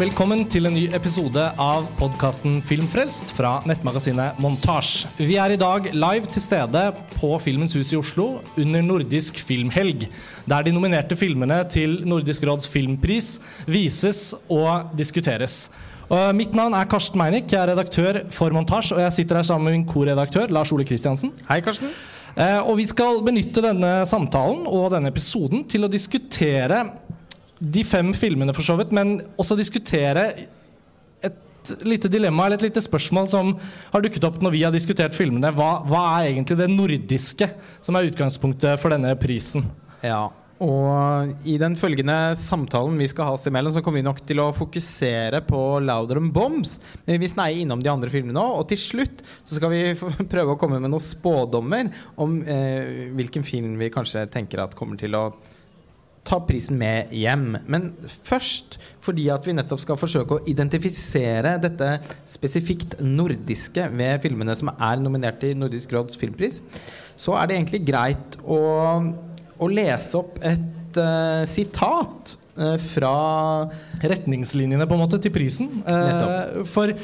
Velkommen til en ny episode av podkasten Filmfrelst fra nettmagasinet Montasj. Vi er i dag live til stede på Filmens Hus i Oslo under Nordisk filmhelg, der de nominerte filmene til Nordisk råds filmpris vises og diskuteres. Og mitt navn er Karsten Meinick, jeg er redaktør for Montasj, og jeg sitter her sammen med min koredaktør Lars Ole Kristiansen. Hei, Karsten. Eh, og vi skal benytte denne samtalen og denne episoden til å diskutere de fem filmene, for så vidt, men også diskutere et lite dilemma eller et lite spørsmål som har dukket opp når vi har diskutert filmene. Hva, hva er egentlig det nordiske som er utgangspunktet for denne prisen? Ja, og i den følgende samtalen vi skal ha oss imellom, så kommer vi nok til å fokusere på Louder and Bombs. Men vi sneier innom de andre filmene òg. Og til slutt så skal vi prøve å komme med noen spådommer om eh, hvilken film vi kanskje tenker at kommer til å ta prisen med hjem. Men først, fordi at vi nettopp skal forsøke å identifisere dette spesifikt nordiske ved filmene som er nominert til Nordisk råds filmpris, så er det egentlig greit å, å lese opp et uh, sitat uh, fra Retningslinjene på en måte til prisen. Uh, for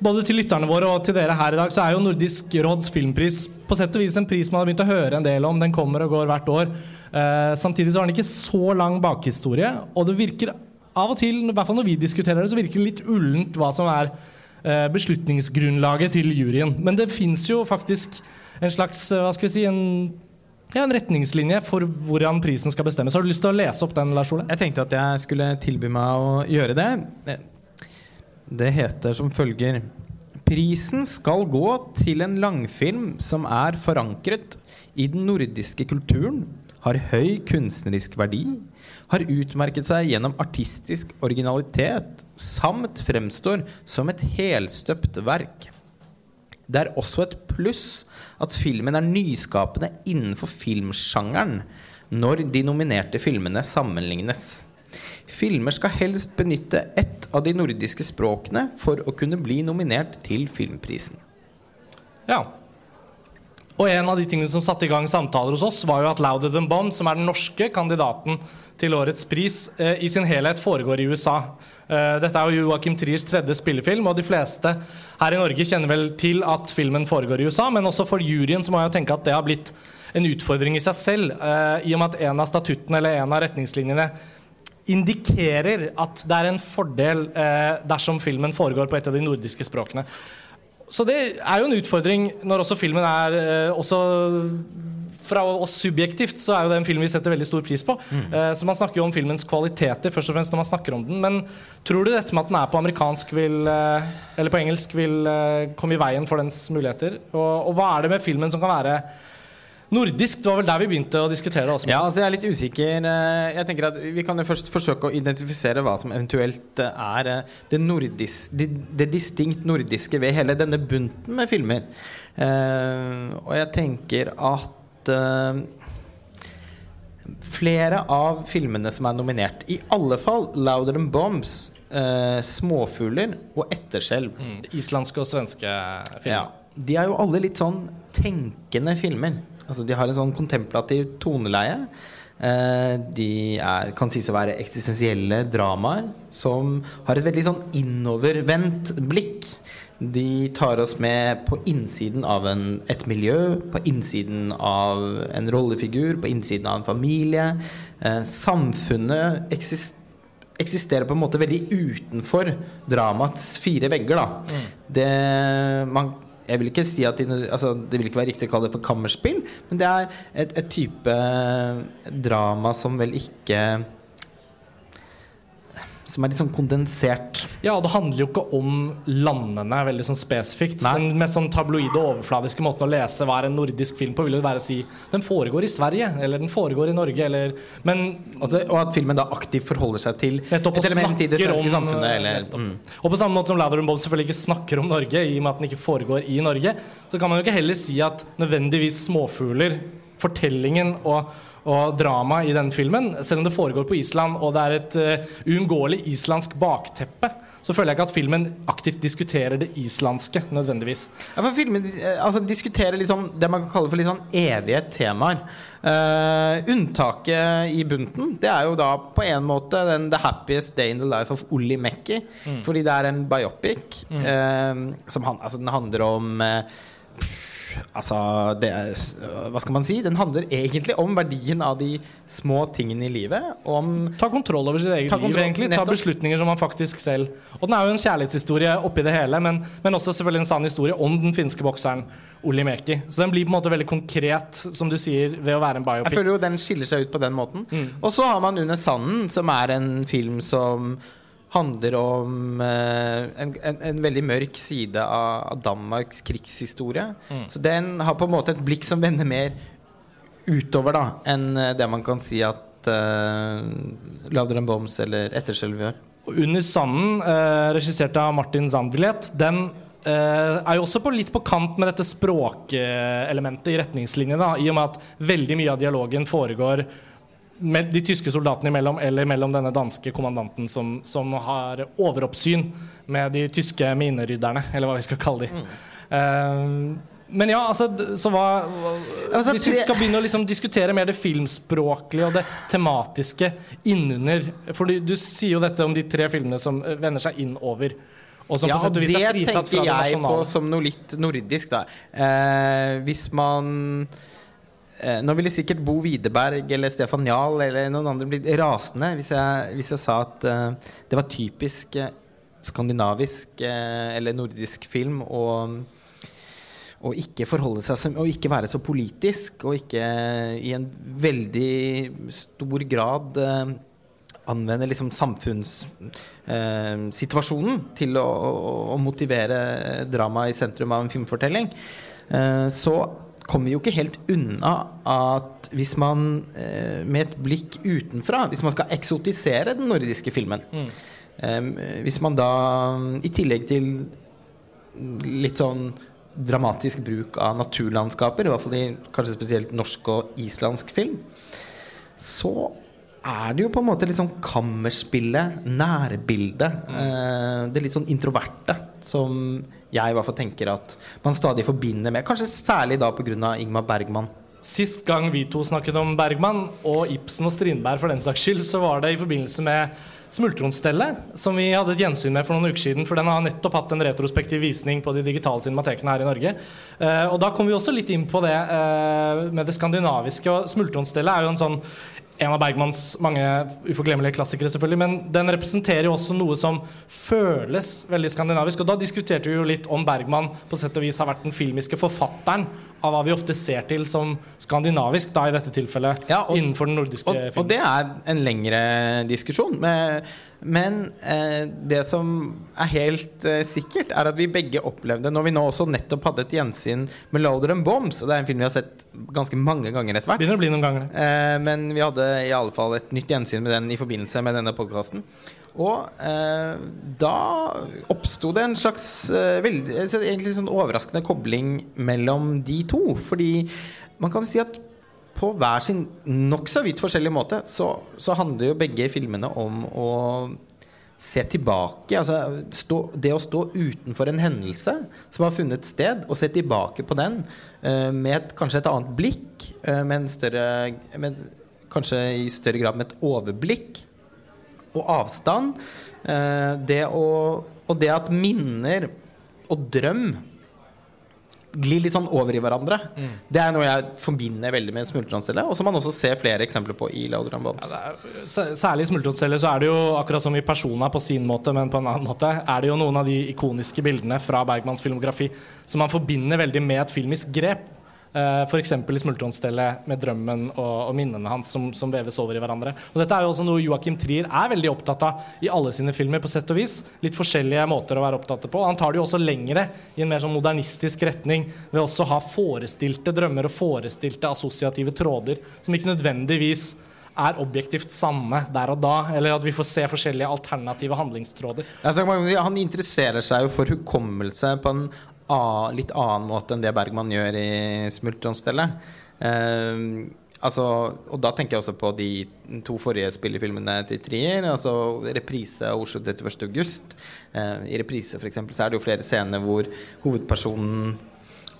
både til lytterne våre og til dere her i dag, så er jo Nordisk råds filmpris på sett og vis en pris man har begynt å høre en del om. Den kommer og går hvert år. Eh, samtidig så har den ikke så lang bakhistorie, og det virker av og til, i hvert fall når vi diskuterer det, så virker det litt ullent hva som er eh, beslutningsgrunnlaget til juryen. Men det fins jo faktisk en slags, uh, hva skal vi si, en ja, en retningslinje for hvordan prisen skal bestemmes. Har du lyst til å lese opp den, Lars Ole? Jeg tenkte at jeg skulle tilby meg å gjøre det. Det heter som følger Prisen skal gå til en langfilm som er forankret i den nordiske kulturen, har høy kunstnerisk verdi, har utmerket seg gjennom artistisk originalitet, samt fremstår som et helstøpt verk. Det er også et pluss at filmen er nyskapende innenfor filmsjangeren når de nominerte filmene sammenlignes. Filmer skal helst benytte ett av de nordiske språkene for å kunne bli nominert til filmprisen. Ja. Og en av de tingene som satte i gang samtaler hos oss, var jo at Louder Than Bomb, som er den norske kandidaten til årets pris, eh, i sin helhet foregår i USA. Eh, dette er jo Joachim Triers tredje spillefilm, og de fleste her i Norge kjenner vel til at filmen foregår i USA, men også for juryen så må jeg jo tenke at det har blitt en utfordring i seg selv, eh, i og med at en av statuttene eller en av retningslinjene indikerer at det er en fordel eh, dersom filmen foregår på et av de nordiske språkene. Så det er jo en utfordring når også filmen er eh, også fra oss subjektivt så er jo det en film vi setter veldig stor pris på. Mm. Eh, så man snakker jo om filmens kvaliteter først og fremst når man snakker om den. Men tror du dette med at den er på amerikansk vil, eh, eller på engelsk vil eh, komme i veien for dens muligheter? Og, og hva er det med filmen som kan være Nordisk, det var vel der vi begynte å diskutere også. Ja, altså jeg er litt usikker. Jeg tenker at Vi kan jo først forsøke å identifisere hva som eventuelt er det, nordisk, det, det distinkt nordiske ved hele denne bunten med filmer. Uh, og jeg tenker at uh, flere av filmene som er nominert, i alle fall 'Louder Than Bombs', uh, 'Småfugler' og 'Etterskjelv'. Mm, islandske og svenske filmer. Ja, de er jo alle litt sånn tenkende filmer. Altså, de har en sånn kontemplativ toneleie. Eh, de er, kan sies å være eksistensielle dramaer som har et veldig sånn innovervendt blikk. De tar oss med på innsiden av en, et miljø, på innsiden av en rollefigur, på innsiden av en familie. Eh, samfunnet eksisterer eksisterer på en måte veldig utenfor dramaets fire vegger. Da. Mm. Det, man jeg vil ikke si at de, altså, Det vil ikke være riktig å kalle det for kammerspill, men det er et, et type drama som vel ikke som er litt sånn kondensert. Ja, og det handler jo ikke om landene veldig sånn spesifikt. Nei. Den mest sånn tabloide og overfladiske måten å lese hva er en nordisk film på, vil jo være å si den foregår i Sverige, eller den foregår i Norge, eller Men Og at filmen da aktivt forholder seg til et element i det svenske samfunnet, eller mm. Og på samme måte som Lather Bob selvfølgelig ikke snakker om Norge, i og med at den ikke foregår i Norge, så kan man jo ikke heller si at nødvendigvis småfugler, fortellingen og og drama i denne filmen, selv om det foregår på Island og det er et uh, uunngåelig islandsk bakteppe, så føler jeg ikke at filmen aktivt diskuterer det islandske nødvendigvis. Ja, for filmen eh, altså, diskuterer liksom det man kan kalle for litt sånn evige temaer. Uh, unntaket i bunten Det er jo da på en måte den The Happiest Day in the Life of Olli Mekki. Mm. Fordi det er en biopic. Mm. Uh, som han, altså, den handler om uh, Altså, det Hva skal man si? Den handler egentlig om verdien av de små tingene i livet. Om Ta kontroll over sitt eget liv, egentlig. Ta beslutninger som man faktisk selv Og den er jo en kjærlighetshistorie oppi det hele, men, men også selvfølgelig en sann historie om den finske bokseren Olli Meki. Så den blir på en måte veldig konkret, som du sier, ved å være en biopic. Jeg føler jo den skiller seg ut på den måten. Mm. Og så har man Under sanden, som er en film som handler om eh, en, en, en, veldig mørk side av, Danmarks krigshistorie. Mm. Så den har på en måte et blikk som vender mer utover da enn eh, det man kan si at uh, 'Louder Than Bombs' eller 'Etterskjelv' gjør. 'Under sanden', uh, regissert av Martin Zandvillet, den uh, er jo også på, litt på kant med dette språkelementet i retningslinjene, i og med at veldig mye av dialogen foregår de tyske soldatene imellom, eller mellom denne danske kommandanten som, som har overoppsyn med de tyske minerydderne, eller hva vi skal kalle de. Mm. Uh, men ja, altså, så hva altså, Hvis vi skal begynne å liksom diskutere mer det filmspråklige og det tematiske innunder For du, du, sier jo dette om de tre filmene som eh, vender seg innover. Og som ja, på sett og vis er fritatt fra det nasjonale. Det tenker jeg på som noe litt nordisk, da. Eh, hvis man nå ville sikkert Bo Widerberg eller Stefan Jahl eller noen andre blitt rasende hvis jeg, hvis jeg sa at uh, det var typisk uh, skandinavisk uh, eller nordisk film å, ikke forholde seg som, å ikke være så politisk og ikke i en veldig stor grad anvende liksom samfunnssituasjonen til å, å, å, motivere drama i sentrum av en filmfortelling. så kommer jo ikke helt unna at hvis man eh, med et blikk utenfra Hvis man skal eksotisere den nordiske filmen mm. eh, Hvis man da, i tillegg til litt sånn dramatisk bruk av naturlandskaper, i hvert fall i kanskje spesielt norsk og islandsk film, så er det jo på en måte litt sånn kammerspillet, nærbildet, mm. eh, det litt sånn introverte, som jeg i hvert fall tenker at man stadig forbinder med Kanskje særlig da pga. Ingmar Bergman. Sist gang vi to snakket om Bergman, og Ibsen og Strindberg for den saks skyld, så var det i forbindelse med Smultronstellet, som vi hadde et gjensyn med for noen uker siden. For den har nettopp hatt en retrospektiv visning på de digitale cinematekene her i Norge. Uh, og da kom vi også litt inn på det uh, med det skandinaviske. Og Smultronstellet er jo en sånn en av Bergmans mange uforglemmelige klassikere, selvfølgelig. Men den representerer jo også noe som føles veldig skandinavisk. Og da diskuterte vi jo litt om Bergman på sett og vis har vært den filmiske forfatteren av hva vi ofte ser til som skandinavisk, da i dette tilfellet ja, og, innenfor den nordiske og, filmen. Og det er en lengre diskusjon. Med, men eh, det som er helt eh, sikkert, er at vi begge opplevde Når vi nå også nettopp hadde et gjensyn med 'Loader and Bombs', og det er en film vi har sett ganske mange ganger etter hvert Begynner å bli noen ganger eh, Men vi hadde i alle fall et nytt gjensyn med den i forbindelse med denne podkasten. Og eh, da oppsto det en slags eh, veldig, egentlig sånn overraskende kobling mellom de to. Fordi man kan si at på hver sin nokså vidt forskjellig måte så, så, handler jo begge filmene om å se tilbake. Altså stå, det å stå utenfor en hendelse som har funnet sted, og se tilbake på den uh, med et, kanskje et annet blikk, uh, med en større med, Kanskje i større grad med et overblikk og avstand. Uh, det å, og det at minner og drøm glir litt sånn over i hverandre. Mm. Det er noe jeg forbinder veldig med smultronceller, og som man også ser flere eksempler på i Laudran Bombs. Ja, er, særlig i smultronceller så er det jo akkurat som i Persona på sin måte, men på en annen måte, er det jo noen av de ikoniske bildene fra Bergmans filmografi som man forbinder veldig med et filmisk grep. Uh, F.eks. i Smultronstellet med drømmen og, og minnene hans som, som, veves over i hverandre. Og Dette er jo også noe Joachim Trier er veldig opptatt av i alle sine filmer. på sett og vis. Litt forskjellige måter å være opptatt på. Han tar det jo også lengre i en mer sånn modernistisk retning ved også å ha forestilte drømmer og forestilte assosiative tråder som ikke nødvendigvis er objektivt sanne der og da, eller at vi får se forskjellige alternative handlingstråder. Han interesserer seg jo for hukommelse på en litt annen måte enn det Bergman gjør i 'Smultronstellet'. Uh, Altså, og da tenker jeg også på de to forrige spillefilmene til Trier. Altså reprise av Oslo 31. august. Eh, I reprise for eksempel, så er det jo flere scener hvor hovedpersonen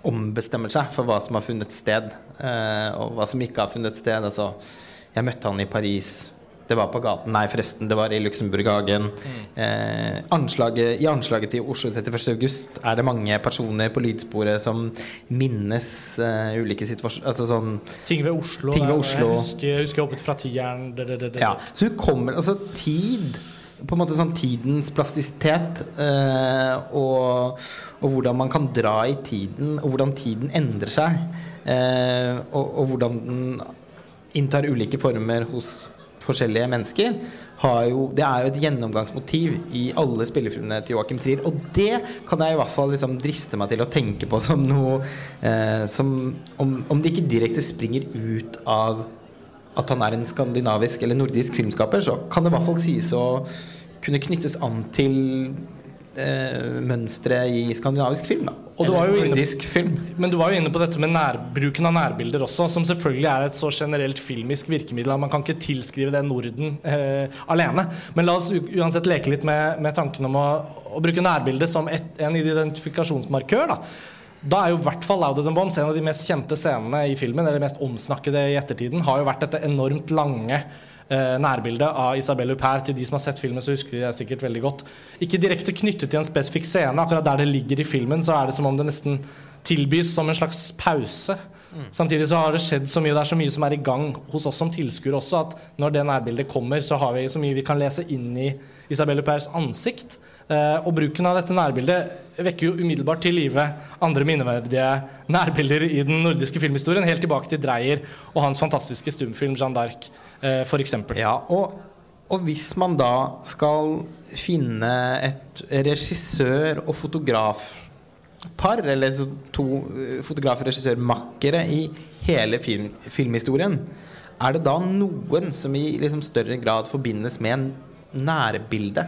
ombestemmer seg for hva som har funnet sted, eh, og hva som ikke har funnet sted. Altså, jeg møtte han i Paris. Det var på gaten. Nei, forresten, det var i Luxembourghagen. Eh, anslaget, I anslaget til Oslo 31. august er det mange personer på lydsporet som minnes eh, ulike situasjoner Altså sånn Ting ved Oslo. Ting ved Oslo. Jeg husker, jeg husker hoppet fra tieren. det- det- det. Ja, så hun kommer Altså tid På en måte sånn tidens plastisitet eh, og, og hvordan man kan dra i tiden, og hvordan tiden endrer seg. Eh, og, og hvordan den inntar ulike former hos forskjellige mennesker. Jo, det er jo et gjennomgangsmotiv i alle spillefilmene til Joachim Trier. Og det kan jeg i hvert fall liksom driste meg til å tenke på som noe eh, som om, om det ikke direkte springer ut av at han er en skandinavisk eller nordisk filmskaper, så kan det i hvert fall sies å kunne knyttes an til eh, mønstre i skandinavisk film. Da. Og du var jo inne- film. Men du var jo inne på dette med nær, bruken av nærbilder også, som selvfølgelig er et så generelt filmisk virkemiddel at man kan ikke tilskrive det Norden eh, alene. Men la oss uansett leke litt med, med tanken om å, å bruke nærbildet som et, en identifikasjonsmarkør. da. Da er jo i hvert fall Louder Than Bombs en av de mest kjente scenene i filmen, eller mest omsnakkede i ettertiden, har jo vært dette enormt lange eh, nærbildet av Isabelle Huppert. Til de som har sett filmen, så husker de det sikkert veldig godt. Ikke direkte knyttet til en spesifikk scene, akkurat der det ligger i filmen, så er det som om det nesten tilbys som en slags pause. Samtidig så har det skjedd så mye, det er så mye som er i gang hos oss som tilskuere også, at når det nærbildet kommer, så har vi så mye vi kan lese inn i Isabelle Hupperts ansikt. Eh, og bruken av dette nærbildet vekker jo umiddelbart til live andre minneverdige nærbilder i den nordiske filmhistorien, helt tilbake til Dreyer og hans fantastiske stumfilm Jeanne d'Arc, eh, f.eks. Ja, og, og hvis man da skal finne et regissør- og fotografpar, eller to eh, fotograf- og regissørmakkere i hele film, filmhistorien, er det da noen som i liksom større grad forbindes med en nærbilde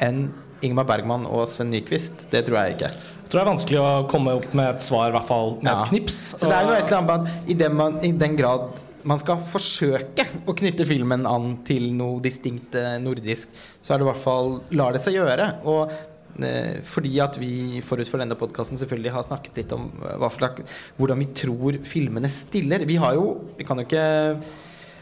enn Ingmar Bergman og Sven Nyquist? Det tror jeg ikke. Jeg tror det er vanskelig å komme opp med et svar, i hvert fall med Ja. et knips. Så det er jo et eller annet med at i den, man, i den grad man skal forsøke å knytte filmen an til noe distinkt eh, nordisk, så er det i hvert fall lar det seg gjøre. Og eh, fordi at vi forut for denne podkasten selvfølgelig har snakket litt om eh, slags, hvordan vi tror filmene stiller. Vi har jo Vi kan jo ikke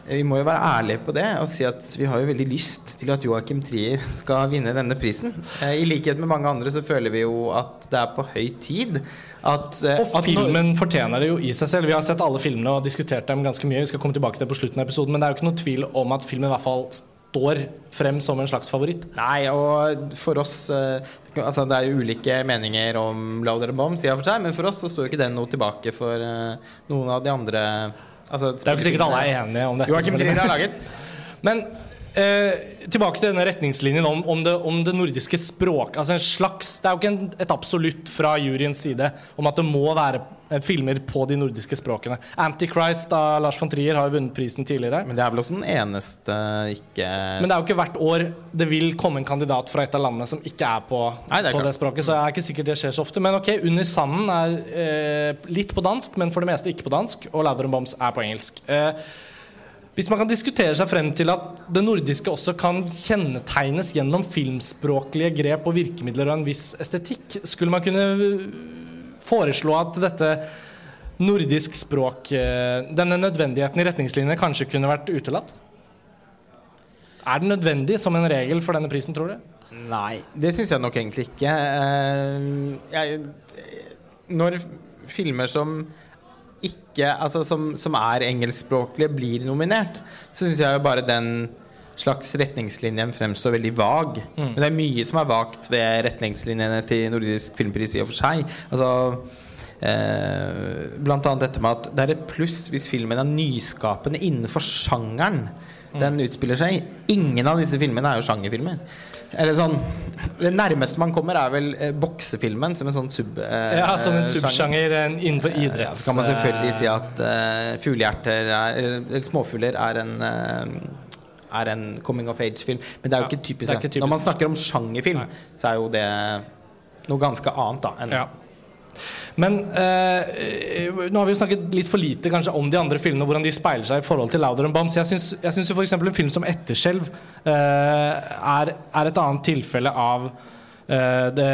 vi må jo være ærlige på det og si at vi har jo veldig lyst til at Joachim Trier skal vinne denne prisen. Eh, I likhet med mange andre så føler vi jo at det er på høy tid at eh, Og at når- filmen fortjener det jo i seg selv. Vi har sett alle filmene og diskutert dem ganske mye. Vi skal komme tilbake til det på slutten av episoden, men det er jo ikke noe tvil om at filmen i hvert fall står frem som en slags favoritt. Nei, og for oss eh, Altså, det er jo ulike meninger om Louder Bomb, sier jeg for seg, men for oss så står jo ikke den noe tilbake for noen av de andre altså, Det er jo ikke sikkert alle er enige om dette. Joachim. Trier har laget. Men eh, tilbake til denne retningslinjen om, om, det, om det nordiske språk. Altså en slags, det er jo ikke en, et absolutt fra juryens side om at det må være eh, filmer på de nordiske språkene. 'Antichrist' av Lars von Trier har jo vunnet prisen tidligere. Men det er vel også den eneste ikke Men det er jo ikke hvert år det vil komme en kandidat fra et av landene som ikke er på, Nei, det er på det språket. Så jeg er ikke sikkert det skjer så ofte. Men ok, 'Under sanden' er eh, litt på dansk, men for det meste ikke på dansk. Og 'Louder Bombs' er på engelsk. Eh, hvis man kan diskutere seg frem til at det nordiske også kan kjennetegnes gjennom filmspråklige grep og virkemidler og en viss estetikk, skulle man kunne foreslå at dette nordisk språk, eh, denne nødvendigheten i retningslinjene, kanskje kunne vært utelatt? Er den nødvendig som en regel for denne prisen, tror du? Nei, det syns jeg nok egentlig ikke. Eh, jeg, når filmer som ikke Altså som, som er engelskspråklige, blir nominert, så syns jeg jo bare den slags retningslinjen fremstår veldig vag. Men det er mye som er vagt ved retningslinjene til Nordisk filmpris i og for seg. Altså eh, Blant annet dette med at det er et pluss hvis filmen er nyskapende innenfor sjangeren den utspiller seg i. Ingen av disse filmene er jo sjangerfilmer. Eller sånn Det nærmeste man kommer, er vel eh, boksefilmen, som en sånn sub... eh, Ja, Som en sjanger. subsjanger eh, innenfor Ja, idretts... så kan man selvfølgelig si at eh, fuglehjerter er Eller, småfugler er en eh, er en coming of age-film. Men det er jo Ja, ikke typisk. er ikke typisk. Når man snakker om sjangerfilm, så er jo det noe ganske annet da enn Ja. Men eh, nå har vi jo snakket litt for lite kanskje om de andre filmene, hvordan de speiler seg i forhold til Louder and Bombs. Jeg syns, jeg syns jo f.eks. en film som 'Etterskjelv' eh, er, er, et annet tilfelle av eh, det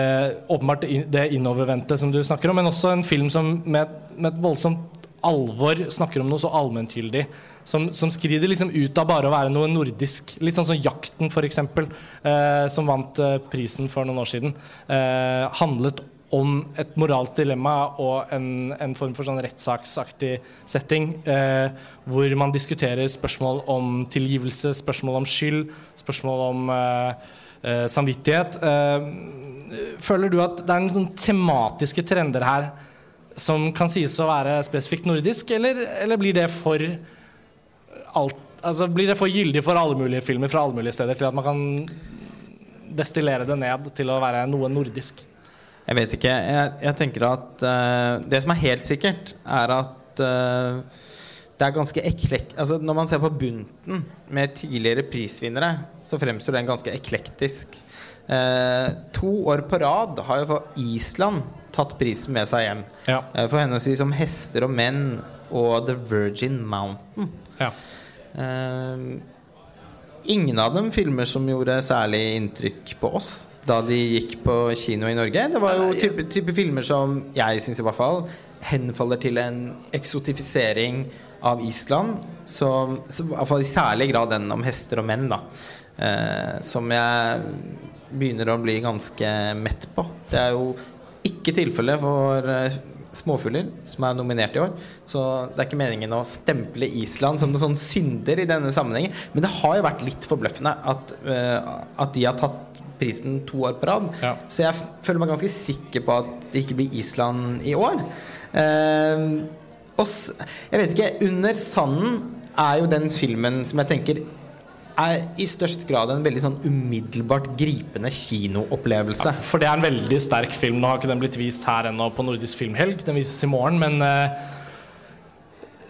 åpenbart det innovervendte som du snakker om, men også en film som med, med et voldsomt alvor snakker om noe så allmenngyldig. Som, som, skrider liksom ut av bare å være noe nordisk. Litt sånn som 'Jakten', f.eks., eh, som vant eh, prisen for noen år siden. Eh, handlet om et moralsk dilemma og en, en form for sånn rettssaksaktig setting, eh, hvor man diskuterer spørsmål om tilgivelse, spørsmål om skyld, spørsmål om eh, eh, samvittighet. Eh, føler du at det er noen tematiske trender her som kan sies å være spesifikt nordisk, eller, eller blir det for alt Altså Blir det for gyldig for alle mulige filmer fra alle mulige steder til at man kan destillere det ned til å være noe nordisk? Jeg vet ikke. Jeg, jeg tenker at uh, Det som er helt sikkert, er at uh, det er ganske eklekt... Altså, når man ser på bunten med tidligere prisvinnere, så fremstår den ganske eklektisk. Uh, to år på rad har jo for Island tatt prisen med seg hjem. Ja. for henholdsvis som 'Hester og menn' og 'The Virgin Mountain'. Ja. ingen av dem filmer som gjorde særlig inntrykk på oss da de gikk på kino i Norge. Det var jo type, type filmer som jeg syns i hvert fall henfaller til en eksotifisering av Island. Som, som, i hvert fall i særlig grad den om hester og menn, da. Eh, som jeg begynner å bli ganske mett på. Det er jo ikke tilfellet for eh, småfugler, som er nominert i år. Så det er ikke meningen å stemple Island som noen sånn synder i denne sammenhengen. Men det har jo vært litt forbløffende at, eh, at de har tatt prisen to år på rad. Ja. Så jeg føler meg ganske sikker på at det ikke blir Island i år. Eh, og jeg vet ikke 'Under sanden' er jo den filmen som jeg tenker er i størst grad en veldig sånn umiddelbart gripende kinoopplevelse. Ja, for det er en veldig sterk film. Nå har ikke den blitt vist her ennå på Nordisk filmhelg. Den vises i morgen, men eh,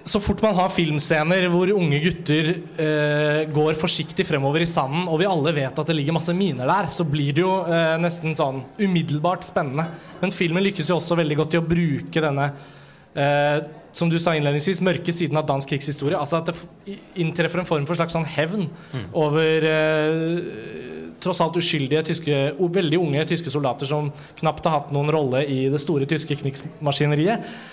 så fort man har filmscener hvor unge gutter eh, går forsiktig fremover i sanden, og vi alle vet at det ligger masse miner der, så blir det jo eh, nesten sånn umiddelbart spennende. Men filmen lykkes jo også veldig godt i å bruke denne eh, som du sa innledningsvis, mørke siden av dansk krigshistorie. Altså at det inntreffer en form for slags sånn hevn mm. over eh, tross alt uskyldige, tyske, veldig unge tyske soldater som knapt har hatt noen rolle i det store tyske krigsmaskineriet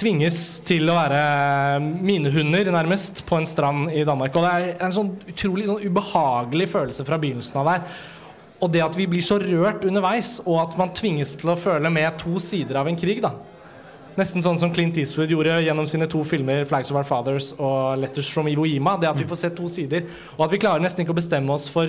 tvinges til å være minehunder, nærmest, på en strand i Danmark. Og det er en sånn utrolig sånn ubehagelig følelse fra begynnelsen av der. Og det at vi blir så rørt underveis, og at man tvinges til å føle med to sider av en krig, da. Nesten sånn som Clint Eastwood gjorde gjennom sine to filmer 'Flags of Our Fathers' og 'Letters from Iwo Jima'. Det at vi får se to sider, og at vi klarer nesten ikke å bestemme oss for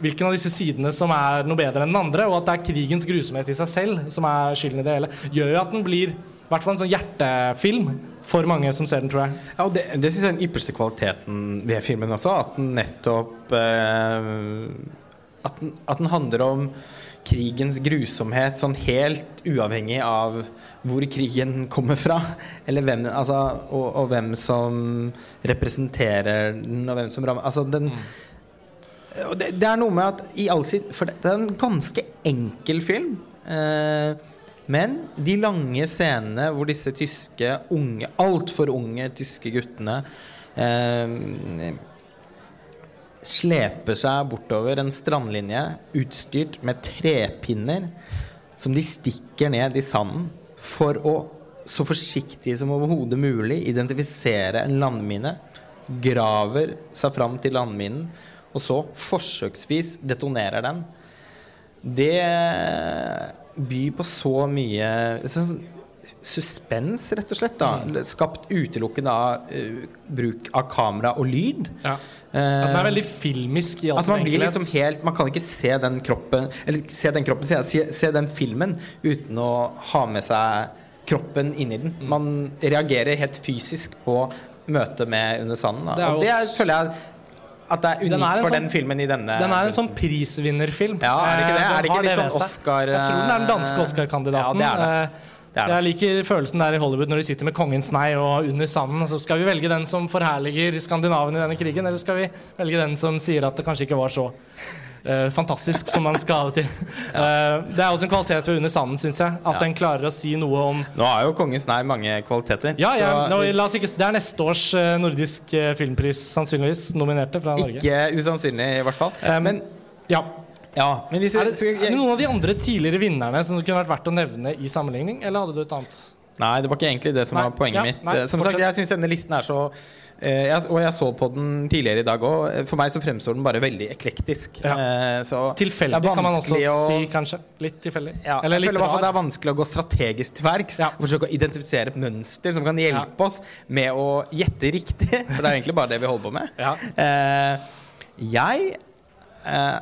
hvilken av disse sidene som er noe bedre enn den andre, og at det er krigens grusomhet i seg selv som er skylden i det hele, gjør jo at den blir i hvert fall en sånn hjertefilm for mange som ser den, tror jeg. Ja, og Det, det syns jeg er den ypperste kvaliteten ved filmen også. At den nettopp eh, at, den, at, den, handler om krigens grusomhet sånn helt uavhengig av hvor krigen kommer fra. Eller hvem, altså, og, og, hvem som representerer den, og hvem som rammer Altså den mm. det, det, er noe med at i all sin For det, det er en ganske enkel film. Eh, men de lange scenene hvor disse tyske, unge, altfor unge tyske guttene eh, sleper seg bortover en strandlinje utstyrt med trepinner som de stikker ned i sanden for å så forsiktig som overhodet mulig identifisere en landmine, graver seg fram til landminen, og så forsøksvis detonerer den. Det by på så mye sånn suspens, rett og slett. da mm. Skapt utelukkende av uh, bruk av kamera og lyd. Ja. Uh, at den er veldig filmisk i all altså, man blir liksom helt Man kan ikke se den kroppen Eller se den kroppen, se, se den filmen uten å ha med seg kroppen inni den. Mm. Man reagerer helt fysisk på møtet med Under sanden. Da. Og det er, føler jeg at det er unikt for sånn, den filmen i denne Den er en sånn prisvinnerfilm. Ja, er det ikke det? Eh, er det ikke litt sånn Oscar Jeg tror den er den danske eh, Oscar-kandidaten. Ja, det er det. Eh, det det. Jeg liker følelsen der i Hollywood når de sitter med kongens nei og under sanden. Så skal vi velge den som forherliger Skandinavien i denne krigen, eller skal vi velge den som sier at det kanskje ikke var så eh, fantastisk som man skal ha det til. Eh, det er også en kvalitet ved Under sanden, syns jeg. At Ja. den klarer å si noe om Nå har jo Kongens nei mange kvaliteter. Ja, ja så nå, ikke, Det er neste års eh, nordisk filmpris, sannsynligvis, nominerte fra Norge. ikke usannsynlig, i hvert fall. Eh, Men ja. ja, Er det, er det noen av de andre tidligere vinnerne som det kunne vært verdt å nevne i sammenligning, eller hadde du et annet? Nei, det var ikke egentlig det som Nei, var poenget ja, mitt. nei, som som sagt, jeg syns denne listen er så jeg, Og jeg så på den tidligere i dag òg. For meg så fremstår den bare veldig eklektisk. Ja. Eh, så Tilfeldig, kan man også å- si, kanskje. Litt tilfeldig. Ja, eller jeg litt fall det er vanskelig å gå strategisk til verks Ja. og forsøke å identifisere et mønster som kan hjelpe oss med å gjette riktig. For det er egentlig bare det vi holder på med. Ja. Eh, jeg eh,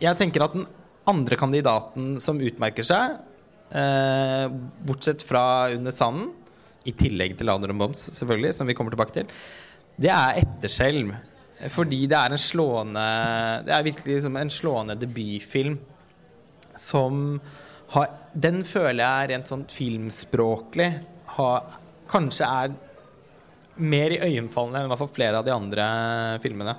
Jeg tenker at den andre kandidaten som utmerker seg, eh, bortsett fra Under sanden, i tillegg til Laner og Bombs, selvfølgelig, som vi kommer tilbake til, det er Etterskjelv. Fordi det er en slående Det er virkelig liksom en slående debutfilm som har Den føler jeg rent sånn filmspråklig har, kanskje er mer iøynefallende enn i hvert fall flere av de andre filmene.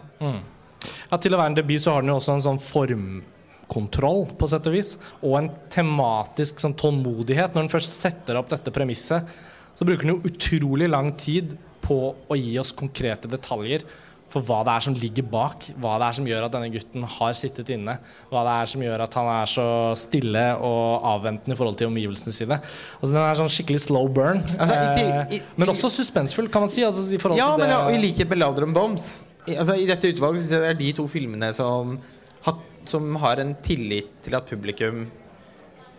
Ja, til å være en debut så har den jo også en sånn formkontroll, på sett og vis. Og en tematisk sånn tålmodighet. Når den først setter opp dette premisset, så bruker han jo utrolig lang tid på å gi oss konkrete detaljer for hva det er som ligger bak. Hva det er som gjør at denne gutten har sittet inne. Hva det er som gjør at han er så stille og avventende i forhold til omgivelsene sine. Altså Den er sånn skikkelig slow burn. Altså, i eh, i- men også suspensfull, kan man si. Altså, i Ja, til men det ja, i likhet med Louder Bombs altså, I dette utvalget syns jeg det er de to filmene som, har- som har en tillit til at publikum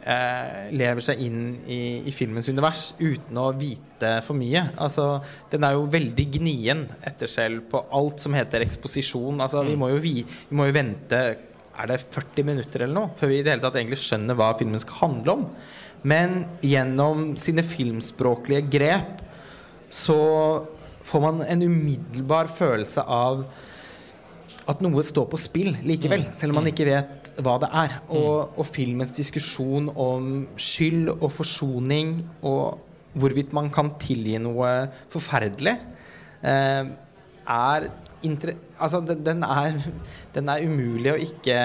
eh, lever seg inn i, i filmens univers uten å vite for mye. Altså, den er jo veldig gnien etter selv på alt som heter eksposisjon. Altså, vi, må jo vi, vi må jo vente Er det 40 minutter eller noe før vi i det hele tatt egentlig skjønner hva filmen skal handle om? Men gjennom sine filmspråklige grep så får man en umiddelbar følelse av at noe står på spill likevel, selv om man ikke vet hva det er. Og, og filmens diskusjon om skyld og forsoning og hvorvidt man kan tilgi noe forferdelig, eh, er inter altså, den, den, er, den er umulig å ikke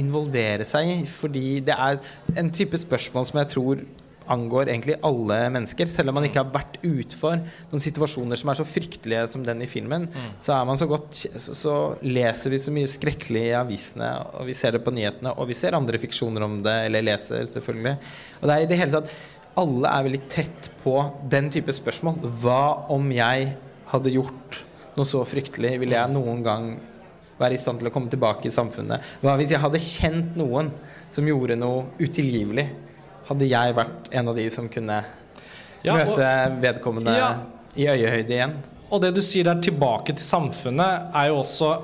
involvere seg i, fordi det er en type spørsmål som jeg tror angår egentlig alle mennesker. Selv om man ikke har vært utfor noen situasjoner som er så fryktelige som den i filmen, så er man så godt så, så leser vi så mye skrekkelig i avisene, og vi ser det på nyhetene, og vi ser andre fiksjoner om det, eller leser, selvfølgelig. Og det er i det hele tatt Alle er veldig tett på den type spørsmål. Hva om jeg hadde gjort noe så fryktelig? Ville jeg noen gang være i stand til å komme tilbake i samfunnet? Hva hvis jeg hadde kjent noen som gjorde noe utilgivelig? Hadde jeg vært en av de som kunne Ja, og- møte vedkommende Ja. i øyehøyde igjen? Og det du sier der tilbake til samfunnet, er jo også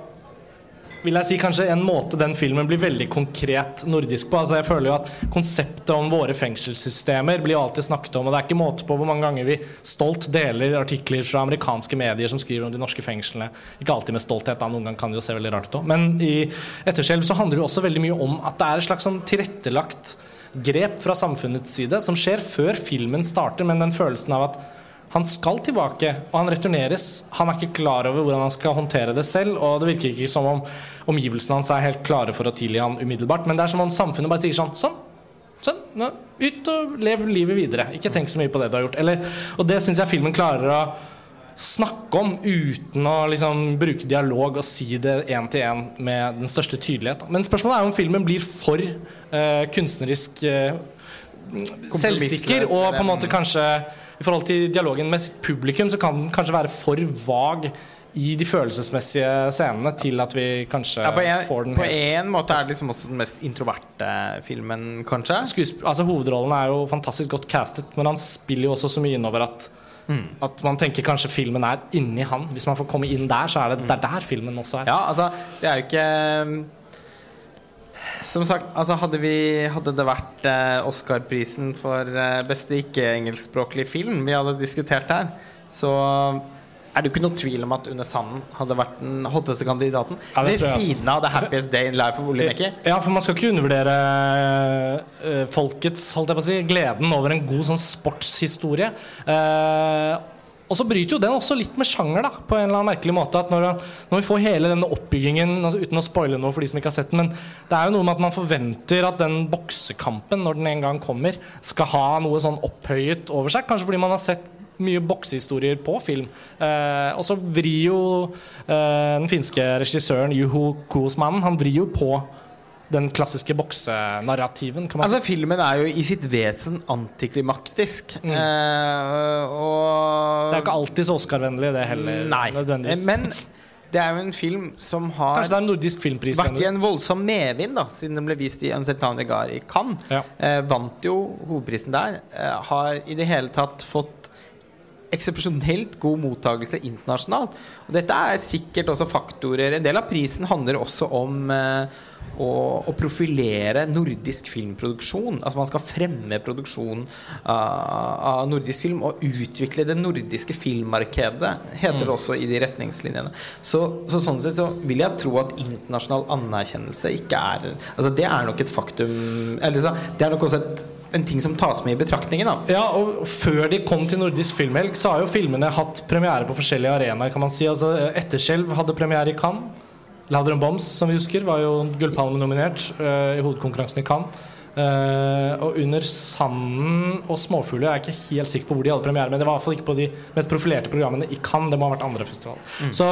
vil jeg si kanskje en måte den filmen blir veldig konkret nordisk på. Altså jeg føler jo at Konseptet om våre fengselssystemer blir alltid snakket om. Og det er ikke måte på hvor mange ganger vi stolt deler artikler fra amerikanske medier som skriver om de norske fengslene. Ikke alltid med stolthet, da. noen ganger kan det jo se veldig rart ut òg. Men i Etterskjelv så handler det jo også veldig mye om at det er et slags sånn tilrettelagt grep fra samfunnets side som skjer før filmen starter, men den følelsen av at han skal tilbake, og han returneres. Han er ikke klar over hvordan han skal håndtere det selv, og det virker ikke som om omgivelsene hans er helt klare for å tilgi han umiddelbart. Men det er som om samfunnet bare sier sånn Sånn, sånn, nå, ut og lev livet videre. Ikke tenk så mye på det du har gjort. Eller, og det syns jeg filmen klarer å snakke om uten å liksom bruke dialog og si det én til én med den største tydelighet. Men spørsmålet er om filmen blir for uh, kunstnerisk uh, selvsikker og på en måte kanskje i forhold til dialogen med publikum så kan den kanskje være for vag i de følelsesmessige scenene til at vi kanskje Ja, en, får den på en måte er det liksom også den mest introverte filmen, kanskje. Skuesp altså Hovedrollen er jo fantastisk godt castet, men han spiller jo også så mye innover at At man tenker kanskje filmen er inni han. Hvis man får komme inn der, så er det, det er der filmen også er. Ja, altså, det er jo ikke Som sagt, altså hadde, vi, hadde det vært eh, Oscar-prisen for eh, beste ikke-engelskspråklig film vi hadde diskutert her, så er det jo ikke noe tvil om at Under sanden hadde vært den hotteste kandidaten. Ja, Ved siden av The Happiest Day in Life for Ole Mekke. Ja, for man skal ikke undervurdere uh, folkets holdt jeg på å si, gleden over en god sånn sportshistorie. Uh, og så bryter jo den også litt med sjanger, da, på en eller annen merkelig måte. At når, når vi får hele denne oppbyggingen, altså, uten å spoile noe for de som ikke har sett den, men det er jo noe med at man forventer at den boksekampen, når den en gang kommer, skal ha noe sånn opphøyet over seg. Kanskje fordi man har sett mye boksehistorier på film. Eh, og så vrir jo eh, den finske regissøren Juho Kuosmannen Han vrir jo på den klassiske boksenarrativen. Altså Filmen er jo i sitt vesen antiklimaktisk. Mm. Eh, og Det er ikke alltid så Oscar-vennlig, det heller. Nei. nødvendigvis. Men det er jo en film som har Kanskje det er en nordisk filmpris. vært i en voldsom medvind, da siden den ble vist i Uncertain Regard i Cannes. Ja. Eh, vant jo hovedprisen der. Eh, har i det hele tatt fått eksepsjonelt god mottakelse internasjonalt. Og dette er sikkert også faktorer En del av prisen handler også om eh, å, å profilere nordisk filmproduksjon. Altså man skal fremme produksjonen av, av nordisk film og utvikle det nordiske filmmarkedet, heter det også i de retningslinjene. Så, så sånn sett så vil jeg tro at internasjonal anerkjennelse ikke er Altså det er nok et faktum Eller så, det er nok også et, en ting som tas med i betraktningen. da Ja, og Før de kom til Nordisk filmhelg, så har jo filmene hatt premiere på forskjellige arenaer. kan man si Altså Etterskjelv hadde premiere i Cannes. Louder Bombs, som vi husker, var jo Gullpalme-nominert eh, i hovedkonkurransen i Cannes. Eh, og Under sanden og Småfugler er jeg ikke helt sikker på hvor de hadde premiere, men det var i hvert fall ikke på de mest profilerte programmene i Cannes. Det må ha vært andre festivaler. Så,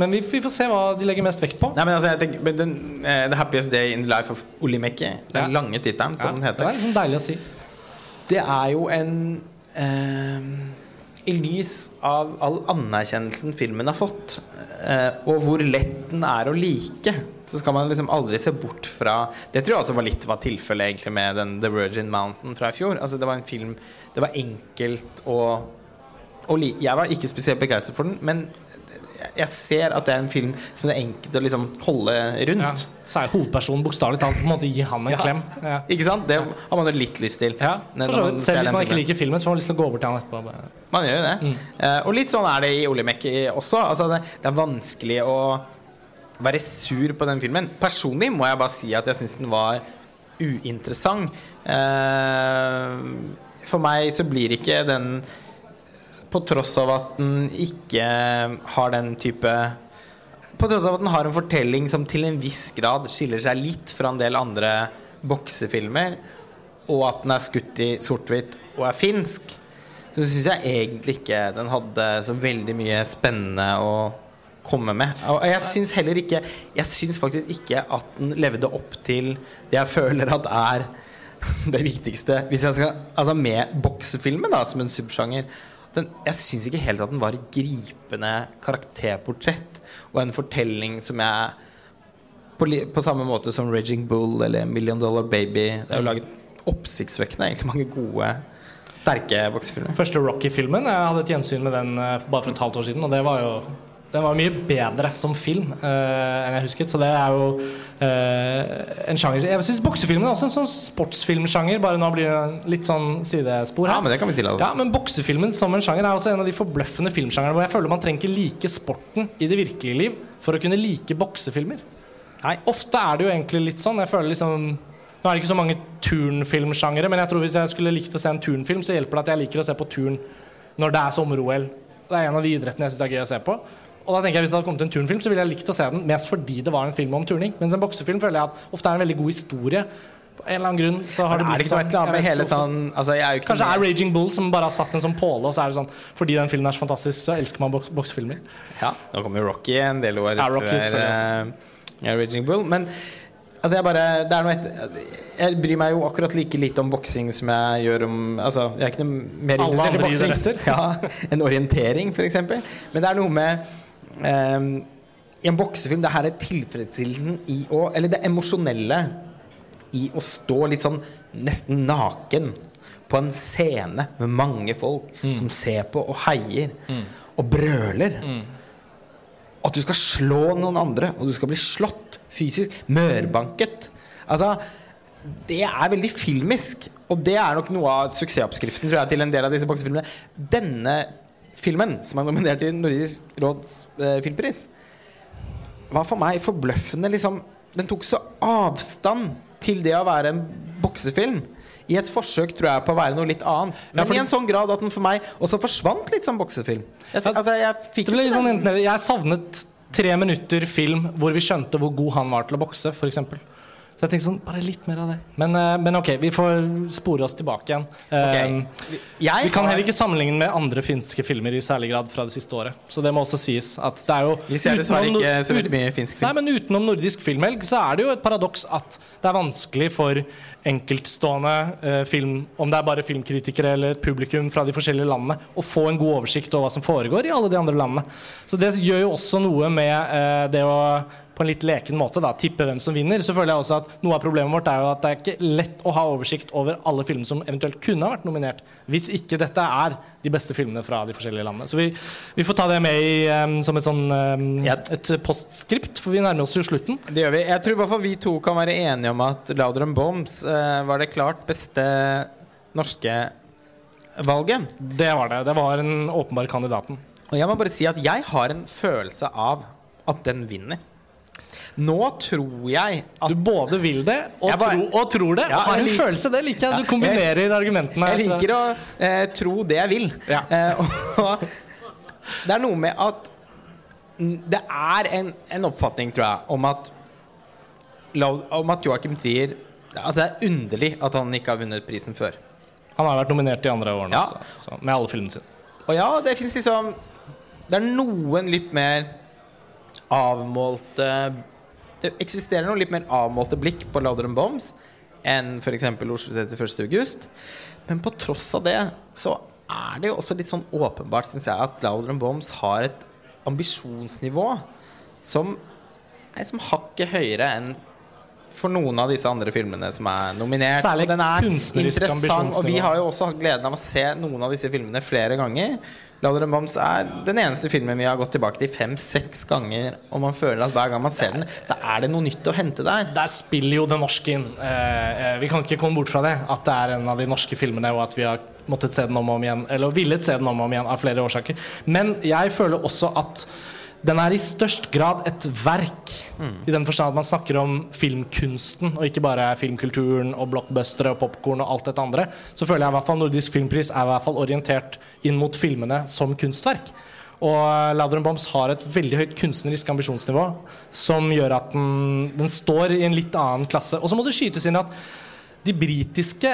men vi, vi får se hva de legger mest vekt på. Nei, men altså, jeg tenker, den, uh, The Happiest Day in the Life of Olimeki, den Ja. lange tittelen, som den heter. det er liksom deilig å si. det er jo en eh, I lys av all anerkjennelsen filmen har fått, eh, og hvor lett den er å like, så skal man liksom aldri se bort fra Det tror jeg også var litt var tilfellet egentlig med den The Virgin Mountain fra i fjor. Altså, det var en film Det var enkelt å, å li Jeg var ikke spesielt begeistret for den, men jeg ser at det er en film som det er enkelt å liksom holde rundt. Ja. Så er hovedpersonen bokstavelig talt på en måte gi han en Ja. klem. Ja. Ikke sant? Det har man jo litt lyst til. Ja, for så vidt. Selv hvis man ikke filmen. liker filmen, så får man lyst til å gå bort til han etterpå. Man gjør jo det. Eh, og litt sånn er det i Olimek også. Altså, det, det er vanskelig å være sur på den filmen. Personlig må jeg bare si at jeg syns den var uinteressant. Uh, for meg så blir ikke den På tross av at den ikke har den type På tross av at den har en fortelling som til en viss grad skiller seg litt fra en del andre boksefilmer, og at den er skutt i sort-hvitt og er finsk, så syns jeg egentlig ikke den hadde så veldig mye spennende å komme med. Og jeg syns heller ikke Jeg syns faktisk ikke at den levde opp til det jeg føler at er det viktigste Hvis jeg skal Altså med boksefilmen da som en subsjanger. Den, jeg syns ikke helt at den var et gripende karakterportrett og en fortelling som jeg på, på samme måte som Raging Bull eller Million Dollar Baby Det er jo laget oppsiktsvekkende egentlig mange gode, sterke boksefilmer. Første Rocky-filmen. Jeg hadde et gjensyn med den eh, bare for et halvt år siden, og det var jo den var mye bedre som film uh, enn jeg husket. Så det er jo uh, en sjanger Jeg syns boksefilmen er også en sånn sportsfilmsjanger. Bare nå blir det litt sånn sidespor her. Ja, men det kan vi tillate Ja, men boksefilmen som en sjanger er også en av de forbløffende filmsjangerne hvor jeg føler man trenger ikke like sporten i det virkelige liv for å kunne like boksefilmer. Nei, Ofte er det jo egentlig litt sånn. Jeg føler liksom Nå er det ikke så mange turnfilmsjangere, men jeg tror hvis jeg skulle likt å se en turnfilm, så hjelper det at jeg liker å se på turn når det er sommer-OL. Det er en av de idrettene jeg syns er gøy å se på. Og da tenker jeg Hvis det hadde kommet en turnfilm, så ville jeg likt å se den mest fordi det var en film om turning. Mens en boksefilm føler jeg at ofte er en veldig god historie. På en eller annen grunn så har det det blitt sånn. sånn altså, jeg er Kanskje det er Raging Bull som bare har satt en sånn påle, og så er det sånn fordi den filmen er så fantastisk, så elsker man boks boksefilmer. Ja, nå kommer jo Rocky en del år Ja, Rocky før uh, Raging Bull. Men altså, jeg bare er et, Jeg bryr meg jo akkurat like lite om boksing som jeg gjør om Altså, jeg er ikke noe mer interessert i boksing. Ja, en orientering, f.eks. Men det er noe med I en boksefilm Det her er tilfredsstillelsen i å Eller det emosjonelle i å stå litt sånn nesten naken på en scene med mange folk Mm. som ser på og heier og brøler. At du skal slå noen andre, og du skal bli slått fysisk. Mørbanket. Altså Det er veldig filmisk. Og det er nok noe av suksessoppskriften tror jeg, til en del av disse boksefilmene. Denne filmen, som er nominert til Nordisk råds eh, filmpris, var for meg forbløffende liksom Den tok så avstand til det å være en boksefilm. i et forsøk tror jeg på å være noe litt annet. Men fordi- i en sånn grad at den for meg også forsvant litt som boksefilm. Jeg, altså, jeg sånn. Jeg savnet tre minutter film hvor vi skjønte hvor god han var til å bokse, f.eks. Så jeg tenkte sånn, bare litt mer av det. Men, eh, men ok, vi får spore oss tilbake igjen. Eh, Jeg vi kan heller ikke sammenligne med andre finske filmer i særlig grad fra det siste året. Så det må også sies at det er jo Vi ser dessverre ikke så veldig mye finsk film. Nei, men utenom nordisk filmhelg så er det jo et paradoks at det er vanskelig for enkeltstående eh, film, om det er bare filmkritikere eller publikum fra de forskjellige landene, å få en god oversikt over hva som foregår i alle de andre landene. Så det gjør jo også noe med eh, det å på en litt leken måte da, tippe hvem som vinner. Så føler jeg også at Noe av problemet vårt er jo at det er ikke lett å ha oversikt over alle filmer som eventuelt kunne ha vært nominert, hvis ikke dette er de beste filmene fra de forskjellige landene. Så vi, vi får ta det med i, um, som et sånn um, et postskript, for vi nærmer oss jo slutten. Det gjør vi. Jeg tror i hvert fall vi to kan være enige om at Louder Bombs var det klart beste norske valget. Det var det. Det var den åpenbare kandidaten. Og jeg må bare si at jeg har en følelse av at den vinner. Nå tror jeg at Du både vil det og, bare- tro, og tror det. Ja, har en liker- følelse. Det liker jeg. Du kombinerer jeg, argumentene. Jeg liker å eh, tro det jeg vil. Ja. Eh, og det er noe med at Det er en, en oppfatning, tror jeg, om at Om at Joachim Trier At det er underlig at han ikke har vunnet prisen før. Han har vært nominert de andre årene Ja. også, så, med alle filmene sine. Og ja, det fins liksom Det er noen litt mer avmålte Det eksisterer noen litt mer avmålte blikk på Louder and Bombs enn f.eks. Oslo 31. august. Men på tross av det så er det jo også litt sånn åpenbart, syns jeg, at Louder and Bombs har et ambisjonsnivå som er som hakket høyere enn for noen av disse andre filmene som er nominert. Særlig og den er interessant, og vi har jo også hatt gleden av å se noen av disse filmene flere ganger. 'Ladder Bombs er den eneste filmen vi har gått tilbake til fem-seks ganger, og man føler at hver gang man ser den, så er det noe nytt å hente der. Der spiller jo det norske inn. Eh, eh, vi kan ikke komme bort fra det. At det er en av de norske filmene, og at vi har måttet se den om og om igjen. Eller villet se den om og om igjen av flere årsaker. Men jeg føler også at den er i størst grad et verk. I den forstand at man snakker om filmkunsten, og ikke bare filmkulturen og blockbustere og popkorn og alt dette andre. Så føler jeg i hvert fall Nordisk filmpris er i hvert fall orientert inn mot filmene som kunstverk. Og Louder Bombs har et veldig høyt kunstnerisk ambisjonsnivå som gjør at den, den står i en litt annen klasse. Og så må det skytes inn at de britiske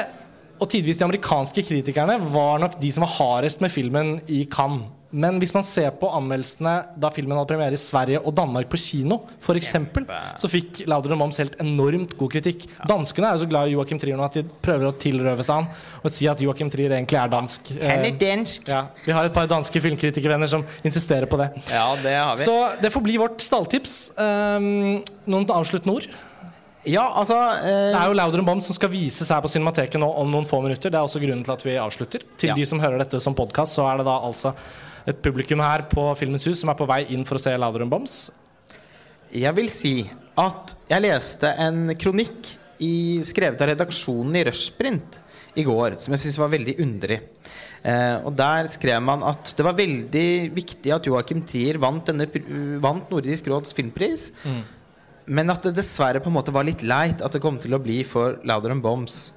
og tidvis de amerikanske kritikerne var nok de som var hardest med filmen i Cannes. Men hvis man ser på anmeldelsene da filmen hadde premiere i Sverige og Danmark på kino, for eksempel, så fikk Louder and Moms helt enormt god kritikk. Danskene er jo så glad i Joachim Trier nå at de prøver å tilrøve seg han og si at Joachim Trier egentlig er dansk. Han Eh, er dansk. ja, vi har et par danske filmkritikervenner som insisterer på det. Ja, det har vi. Så det får bli vårt stalltips. Um, noen avsluttende ord? Ja, altså eh, Det er jo Louder Bomb som skal vises her på Cinemateket nå om noen få minutter. Det er også grunnen til at vi avslutter. Til Ja. de som hører dette som podkast, så er det da altså et publikum her på Filmens Hus som er på vei inn for å se Louder Bombs. Jeg vil si at jeg leste en kronikk i, skrevet av redaksjonen i Rushprint i går, som jeg syns var veldig underlig. Eh, og Der skrev man at det var veldig viktig at Joachim Trier vant, denne, vant Nordisk råds filmpris. Men at det dessverre på en måte var litt leit at det kom til å bli for Louder and Bombs.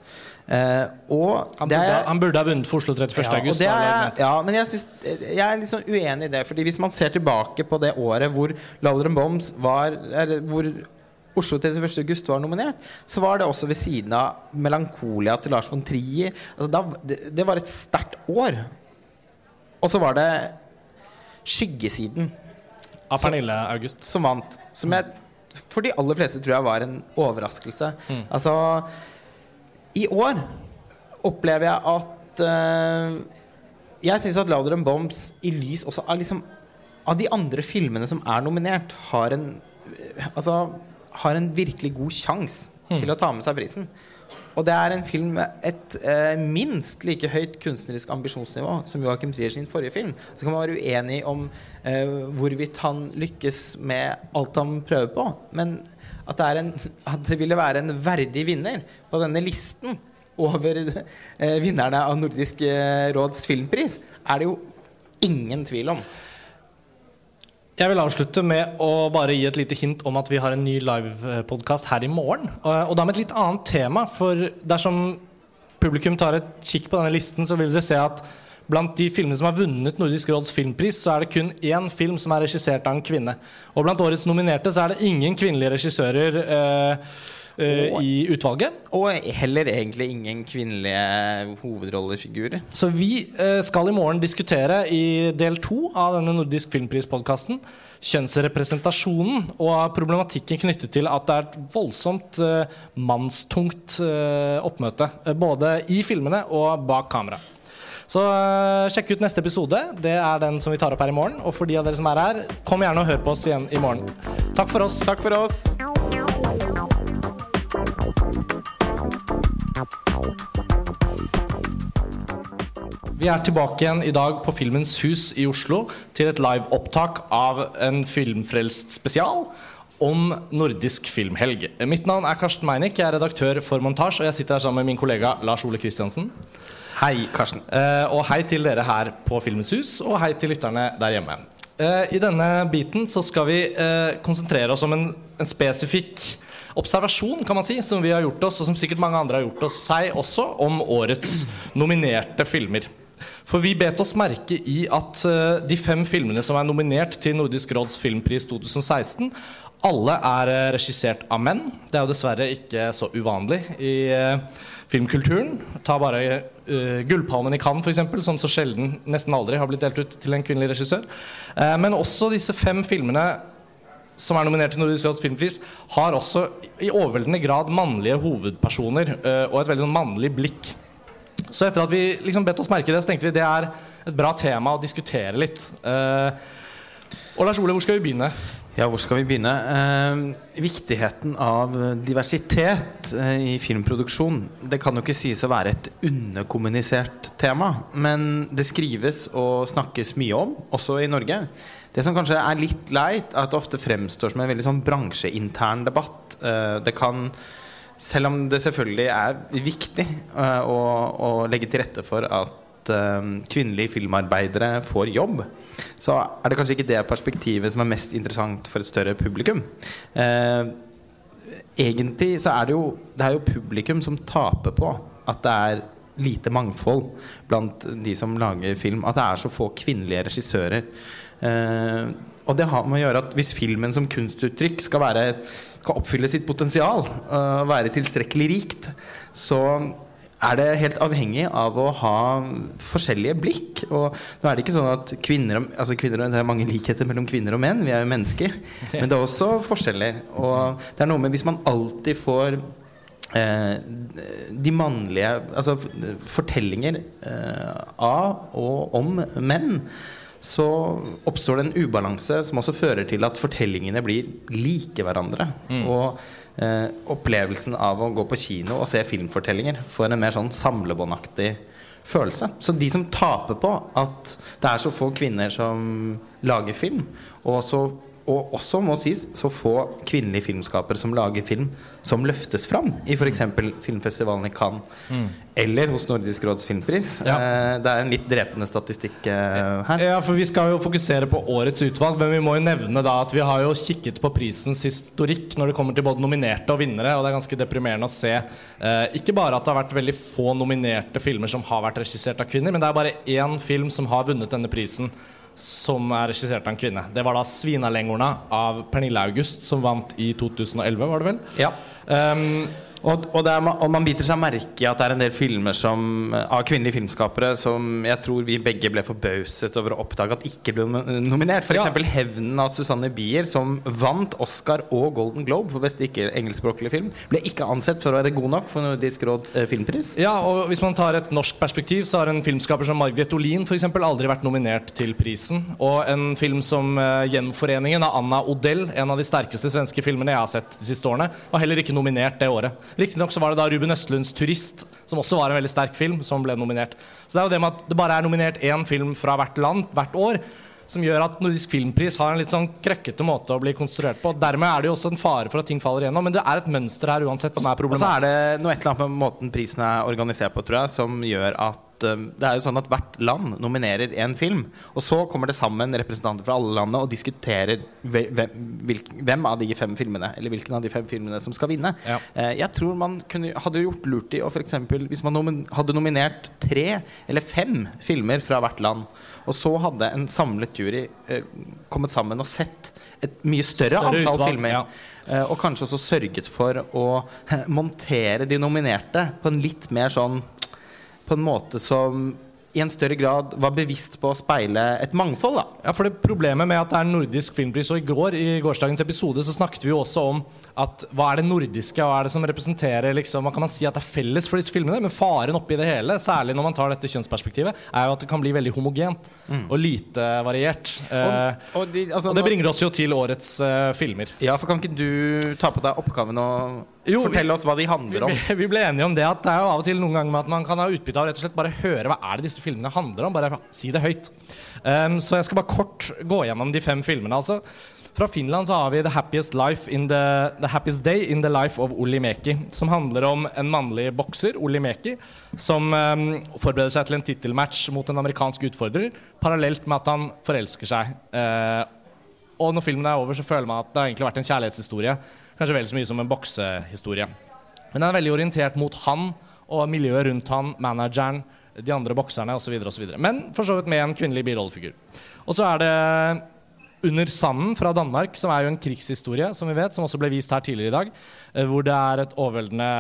Uh, og Han det burde, er- han burde ha vunnet for Oslo 31. ja, august. det er, ja, men jeg, synes, jeg er litt sånn uenig i det. Fordi hvis man ser tilbake på det året hvor Louder and Bombs var Eller hvor Oslo 31. august var nominert, så var det også ved siden av Melankolia til Lars von Trier. Altså, da, det, det var et sterkt år. Og så var det Skyggesiden Av Pernille August. som vant. Som jeg for de aller fleste tror jeg var en overraskelse. Mm. Altså I år opplever jeg at uh, Jeg syns at Louder and Bombs i lys også av liksom Av de andre filmene som er nominert, har en Altså har en virkelig god sjanse Mm. til å ta med seg prisen. Og det er en film med et eh, minst like høyt kunstnerisk ambisjonsnivå som Joachim Trier sin forrige film. Så kan man være uenig om eh, hvorvidt han lykkes med alt han prøver på. Men at det, en, at det ville være en verdig vinner på denne listen over eh, vinnerne av Nordisk eh, råds filmpris, er det jo ingen tvil om. Jeg vil avslutte med å bare gi et lite hint om at vi har en ny livepodkast her i morgen. Og og da med et litt annet tema. For dersom publikum tar et kikk på denne listen, så vil dere se at blant de filmene som har vunnet Nordisk råds filmpris, så er det kun én film som er regissert av en kvinne. Og blant årets nominerte så er det ingen kvinnelige regissører eh, eh, i utvalget. Og heller egentlig ingen kvinnelige hovedrollefigurer. Så vi eh, skal i morgen diskutere i del to av denne Nordisk filmprispodkasten kjønnsrepresentasjonen og problematikken knyttet til at det er et voldsomt eh, mannstungt oppmøte. Både i filmene og bak kamera. Så sjekk ut neste episode. Det er den som vi tar opp her i morgen. Og for de av dere som er her, kom gjerne og hør på oss igjen i morgen. Takk for oss. Takk for oss. Vi er tilbake igjen i dag på Filmens Hus i Oslo til et live-opptak av en filmfrelst spesial om nordisk filmhelg. Mitt navn er Karsten Meinick, jeg er redaktør for Montasj, og jeg sitter her sammen med min kollega Lars Ole Kristiansen. Hei, Karsten. Eh, og hei til dere her på Filmens Hus, og hei til lytterne der hjemme. Eh, I denne biten så skal vi eh, konsentrere oss om en, en spesifikk observasjon, kan man si, som vi har gjort oss, og som sikkert mange andre har gjort oss seg også, om årets nominerte filmer. For vi bet oss merke i at eh, de fem filmene som er nominert til Nordisk råds filmpris 2016, alle er eh, regissert av menn. Det er jo dessverre ikke så uvanlig i eh, filmkulturen. Ta bare uh, Gullpalmen i Cannes, f.eks., som så sjelden, nesten aldri, har blitt delt ut til en kvinnelig regissør. Uh, men også disse fem filmene som er nominert til Nordisk råds filmpris, har også i overveldende grad mannlige hovedpersoner eh, og et veldig sånn mannlig blikk. Så etter at vi liksom bet oss merke det, så tenkte vi det er et bra tema å diskutere litt. Eh, og Lars Ole, hvor skal vi begynne? Ja, hvor skal vi begynne? Eh, viktigheten av diversitet eh, i filmproduksjon. Det kan jo ikke sies å være et underkommunisert tema, men det skrives og snakkes mye om, også i Norge. Det som kanskje er litt leit, er at det ofte fremstår som en veldig sånn bransjeintern debatt. Eh, det kan selv om det selvfølgelig er viktig eh, å, å legge til rette for at eh, kvinnelige filmarbeidere får jobb, så er det kanskje ikke det perspektivet som er mest interessant for et større publikum. Egentlig så er det jo Det er jo publikum som taper på at det er lite mangfold blant de som lager film. At det er så få kvinnelige regissører. Eh, og det har med å gjøre at hvis filmen som kunstuttrykk skal, være, skal oppfylle sitt potensial, og være tilstrekkelig rikt, så er det helt avhengig av å ha forskjellige blikk. Og nå er det ikke sånn at kvinner, og- altså kvinner og, Det er mange likheter mellom kvinner og menn, vi er jo mennesker. Men det er også forskjeller. Og det er noe med hvis man alltid får de mannlige Altså fortellinger eh, av og om menn, så oppstår det en ubalanse som også fører til at fortellingene blir like hverandre. Og eh, opplevelsen av å gå på kino og se filmfortellinger får en mer sånn samlebåndaktig følelse. Så de som taper på at det er så få kvinner som lager film, og så og også må sies så få kvinnelige filmskapere som lager film som løftes fram i f.eks. filmfestivalen i Cannes eller hos Nordisk råds filmpris. Ja. Eh, det er en litt drepende statistikk eh, her. Ja, for Vi skal jo fokusere på årets utvalg, men vi må jo nevne da at vi har jo kikket på prisens historikk når det kommer til både nominerte og vinnere, og det er ganske deprimerende å se eh, ikke bare at det har vært veldig få nominerte filmer som har vært regissert av kvinner, men det er bare én film som har vunnet denne prisen som er regissert av en kvinne. Det var da 'Svinalengorna' av Pernille August, som vant i 2011, var det vel? Ja. Um, Og, og, er, og man biter seg merke i at det er en del filmer som, av kvinnelige filmskapere som jeg tror vi begge ble forbauset over å oppdage at ikke ble nominert. F.eks. Ja. 'Hevnen' av Susanne Bier, som vant Oscar og Golden Globe for beste ikke engelskspråklige film. Ble ikke ansett for å være god nok for Nordisk råd eh, filmpris. Ja, og hvis man tar et norsk perspektiv, så har en filmskaper som Margrethe Olin eksempel, aldri vært nominert til prisen. Og en film som uh, 'Gjenforeningen' av Anna Odell, en av de sterkeste svenske filmene jeg har sett de siste årene, var heller ikke nominert det året. Riktignok var det da Ruben Østlunds 'Turist', som også var en veldig sterk film, som ble nominert. Så det er jo det med at det bare er nominert én film fra hvert land hvert år. Som gjør at Nordisk filmpris har en litt sånn krøkkete måte å bli konstruert på. Dermed er det jo også en fare for at ting faller igjennom. Men det er et mønster her uansett som er problematisk. Og så er det noe et eller annet med måten prisen er organisert på, tror jeg, som gjør at eh, det er jo sånn at hvert land nominerer en film. Og så kommer det sammen representanter fra alle landene og diskuterer ve- hvem, av de fem filmene Eller hvilken av de fem filmene som skal vinne. Ja. Eh, Jeg tror man kunne, hadde gjort lurt i å eksempel, Hvis man hadde nominert tre eller fem filmer fra hvert land, og så hadde en samlet jury eh, kommet sammen og sett et mye større, Større antall utvalg, filmer, ja. eh, og kanskje også sørget for å eh, montere de nominerte på en litt mer sånn På en måte som i en større grad var bevisst på å speile et mangfold, da. Ja, for det Problemet med at det er nordisk filmpris, og i går i gårsdagens episode så snakket vi jo også om at hva er det nordiske, hva er det som representerer liksom, Hva kan man si at det er felles for disse filmene? Men faren oppi det hele, særlig når man tar dette kjønnsperspektivet, er jo at det kan bli veldig homogent og lite variert. Eh, Og, de, altså, og det bringer oss jo til årets eh, filmer. Ja, for kan ikke du ta på deg oppgaven og Jo, fortelle oss hva de handler om? Vi, vi ble enige om det at det er jo av og til noen ganger med at man kan ha utbytte av rett og slett bare høre hva er det disse filmene handler om. Bare si det høyt. Um, så jeg skal bare kort gå gjennom de fem filmene. Altså, fra Finland så har vi The Happiest, the, the happiest Day in the Life of Olli Meki. Som handler om en mannlig bokser, Olli Meki, som um, forbereder seg til en tittelmatch mot en amerikansk utfordrer, parallelt med at han forelsker seg. Uh, og når filmen er over, så føler man at det har egentlig vært en kjærlighetshistorie. Kanskje vel så mye som en boksehistorie. Men den er veldig orientert mot han og miljøet rundt han, manageren, de andre bokserne osv. Men for så vidt med en kvinnelig birollefigur. Og så er det Under sanden fra Danmark, som er jo en krigshistorie, som vi vet, som også ble vist her tidligere i dag, eh, hvor det er et overveldende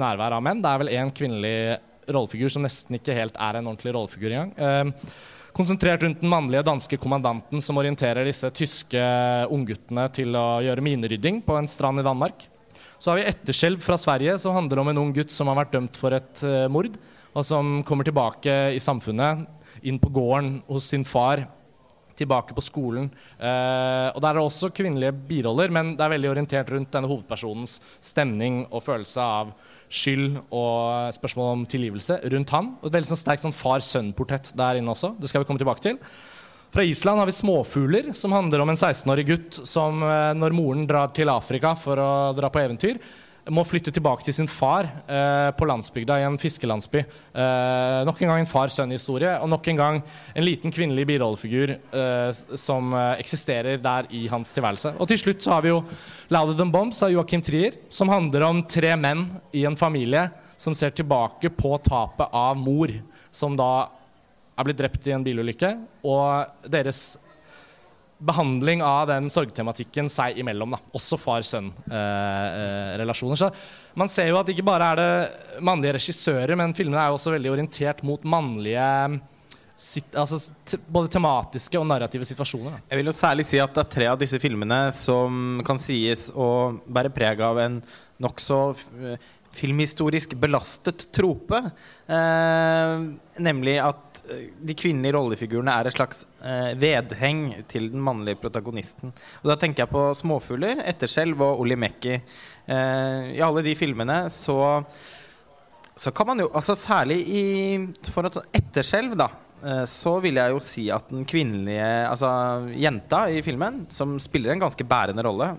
nærvær av menn. Det er vel én kvinnelig rollefigur som nesten ikke helt er en ordentlig rollefigur engang. Eh, konsentrert rundt den mannlige danske kommandanten som orienterer disse tyske ungguttene til å gjøre minerydding på en strand i Danmark. Så har vi Etterskjelv fra Sverige, som handler om en ung gutt som har vært dømt for et eh, mord, og som kommer tilbake i samfunnet, inn på gården hos sin far, tilbake på skolen. Eh, og Der er det også kvinnelige biroller, men det er veldig orientert rundt denne hovedpersonens stemning og følelse av skyld og spørsmål om tilgivelse rundt han. Og et veldig sånn sterkt sånn far-sønn-portrett der inne også. Det skal vi komme tilbake til. Fra Island har vi 'Småfugler', som handler om en 16-årig gutt som eh, når moren drar til Afrika for å dra på eventyr, må flytte tilbake til sin far eh, på landsbygda i en fiskelandsby. Eh, nok en gang en far-sønn-historie, og nok en gang en liten kvinnelig birollefigur eh, som eh, eksisterer der i hans tilværelse. Og til slutt så har vi jo 'Louder Than Bombs' av Joachim Trier, som handler om tre menn i en familie som ser tilbake på tapet av mor, som da er blitt drept i en bilulykke, og deres behandling av den sorgtematikken seg imellom. Da. Også far-sønn-relasjoner. Så man ser jo at ikke bare er det mannlige regissører, men filmene er jo også veldig orientert mot mannlige altså, både tematiske og narrative situasjoner. Da. Jeg vil jo særlig si at det er tre av disse filmene som kan sies å bære preg av en nokså filmhistorisk belastet trope. Eh, nemlig at eh, de kvinnelige rollefigurene er et slags eh, vedheng til den mannlige protagonisten. Og Da tenker jeg på 'Småfugler', 'Etterskjelv' og 'Olli Mekki'. Eh, I alle de filmene så så kan man jo, altså Særlig i, for et etterskjelv, da, eh, så vil jeg jo si at den kvinnelige altså jenta i filmen, som spiller en ganske bærende rolle,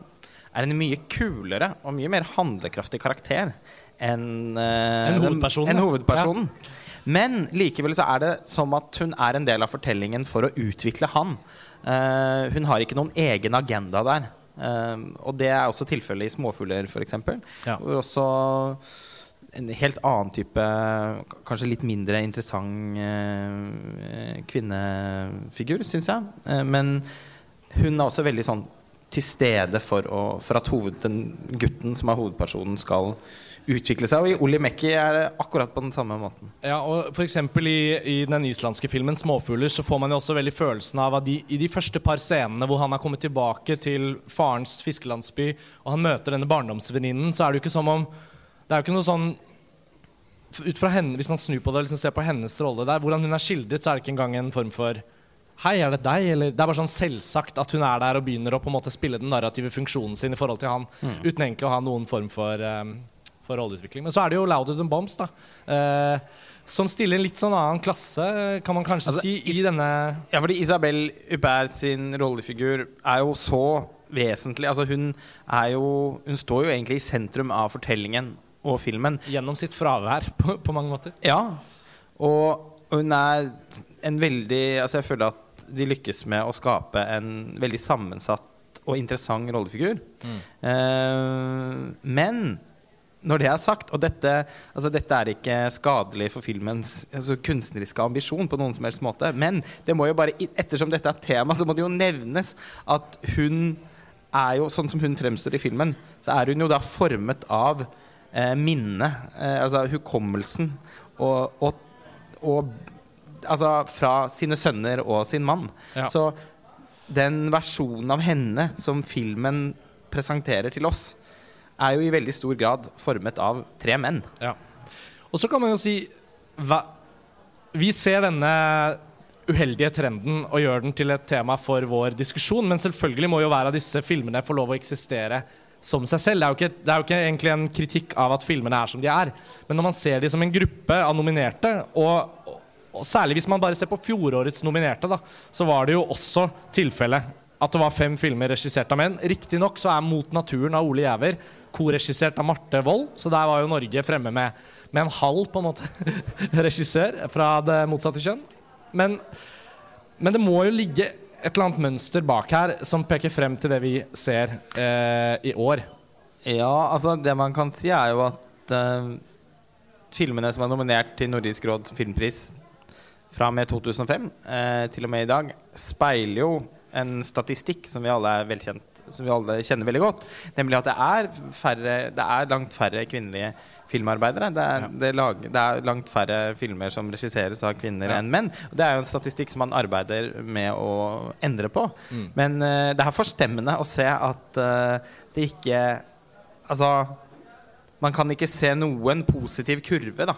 er en mye kulere og mye mer handlekraftig karakter enn eh, Enn en hovedpersonen, ja. Men likevel så er det som at hun er en del av fortellingen for å utvikle han. Uh, hun har ikke noen egen agenda der. Uh, og det er også tilfellet i 'Småfugler', f.eks. Ja. Hvor også en helt annen type, kanskje litt mindre interessant uh, kvinnefigur, syns jeg. Men hun er også veldig sånn til stede for, å, for at hoved, den gutten som er hovedpersonen, skal utvikle seg. Og i Olli Mekki er det akkurat på den samme måten. Ja, og for eksempel i, i den islandske filmen 'Småfugler' så får man jo også veldig følelsen av at de, i de første par scenene hvor han har kommet tilbake til farens fiskelandsby, og han møter denne barndomsvenninnen, så er det jo ikke som om Det er jo ikke noe sånn ut fra henne, Hvis man snur på det og liksom ser på hennes rolle der, hvordan hun er skildret, så er det ikke engang en form for Hei, er det deg? Eller, det er bare sånn selvsagt at hun er der og begynner å på en måte spille den narrative funksjonen sin i forhold til han, uten egentlig å ha noen form for, um, for rolleutvikling. Men så er det jo Louder Than Bombs, da. eh, som stiller en litt sånn annen klasse, kan man kanskje Altså, si, i is- denne Ja, fordi Isabel Hubert sin rollefigur er jo så vesentlig. Altså hun er jo Hun står jo egentlig i sentrum av fortellingen og filmen. Gjennom sitt fravær, på, på mange måter. Ja. Og hun er en veldig Altså jeg føler at de lykkes med å skape en veldig sammensatt og interessant rollefigur. Eh, men når det er sagt, og dette, altså dette er ikke skadelig for filmens altså kunstneriske ambisjon på noen som helst måte, men det må jo bare, ettersom dette er tema, så må det jo nevnes at hun er jo, sånn som hun fremstår i filmen, så er hun jo da formet av eh, minnet, eh, altså hukommelsen, og, og, og altså fra sine sønner og sin mann. Ja. Så den versjonen av henne som filmen presenterer til oss, er jo i veldig stor grad formet av tre menn. Ja. Og så kan man jo si hva, Vi ser denne uheldige trenden og gjør den til et tema for vår diskusjon, men selvfølgelig må jo hver av disse filmene få lov å eksistere som seg selv. Det er, ikke, det er jo ikke egentlig en kritikk av at filmene er som de er, men når man ser de som en gruppe av nominerte, og, og særlig hvis man bare ser på fjorårets nominerte, da, så var det jo også tilfellet at det var fem filmer regissert av menn. Riktignok så er 'Mot naturen' av Ole Giæver koregissert av Marte Wold, så der var jo Norge fremme med, med en halv på en måte regissør fra det motsatte kjønn. Men, men det må jo ligge et eller annet mønster bak her som peker frem til det vi ser eh, i år. Ja, altså det man kan si, er jo at eh, filmene som er nominert til Nordisk råds filmpris fra og med 2005 eh, til og med i dag, speiler jo en statistikk som vi alle er velkjent som vi alle kjenner veldig godt. Nemlig at det er, færre, det er langt færre kvinnelige filmarbeidere. Det er, Ja. det, lag, det er langt færre filmer som regisseres av kvinner Ja. enn menn. Og det er jo en statistikk som man arbeider med å endre på. Mm. Men uh, det er forstemmende å se at uh, det ikke Altså man kan ikke se noen positiv kurve da,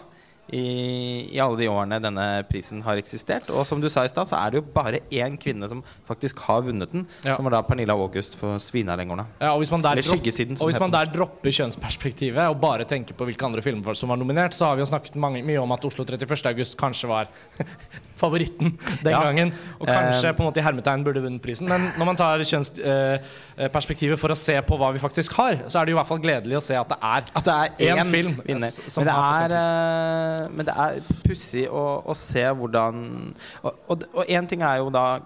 i, i alle de årene denne prisen har eksistert. Og som du sa i stad, så er det jo bare én kvinne som faktisk har vunnet den. Ja. Som var da Pernilla August for 'Svinalengorna'. Ja, og hvis man der, dropp, og hvis man der dropper kjønnsperspektivet og bare tenker på hvilke andre filmer som var nominert, så har vi jo snakket mange, mye om at Oslo 31. august kanskje var favoritten den Ja. gangen. Og kanskje Eh. på en måte i hermetegn burde vunnet prisen. Men når man tar kjønnsperspektivet for å se på hva vi faktisk har, så er det i hvert fall gledelig å se at det er At det er En én film, vinner. som Men det har fått er, eh, men det er pussig å, å se hvordan og én ting er jo da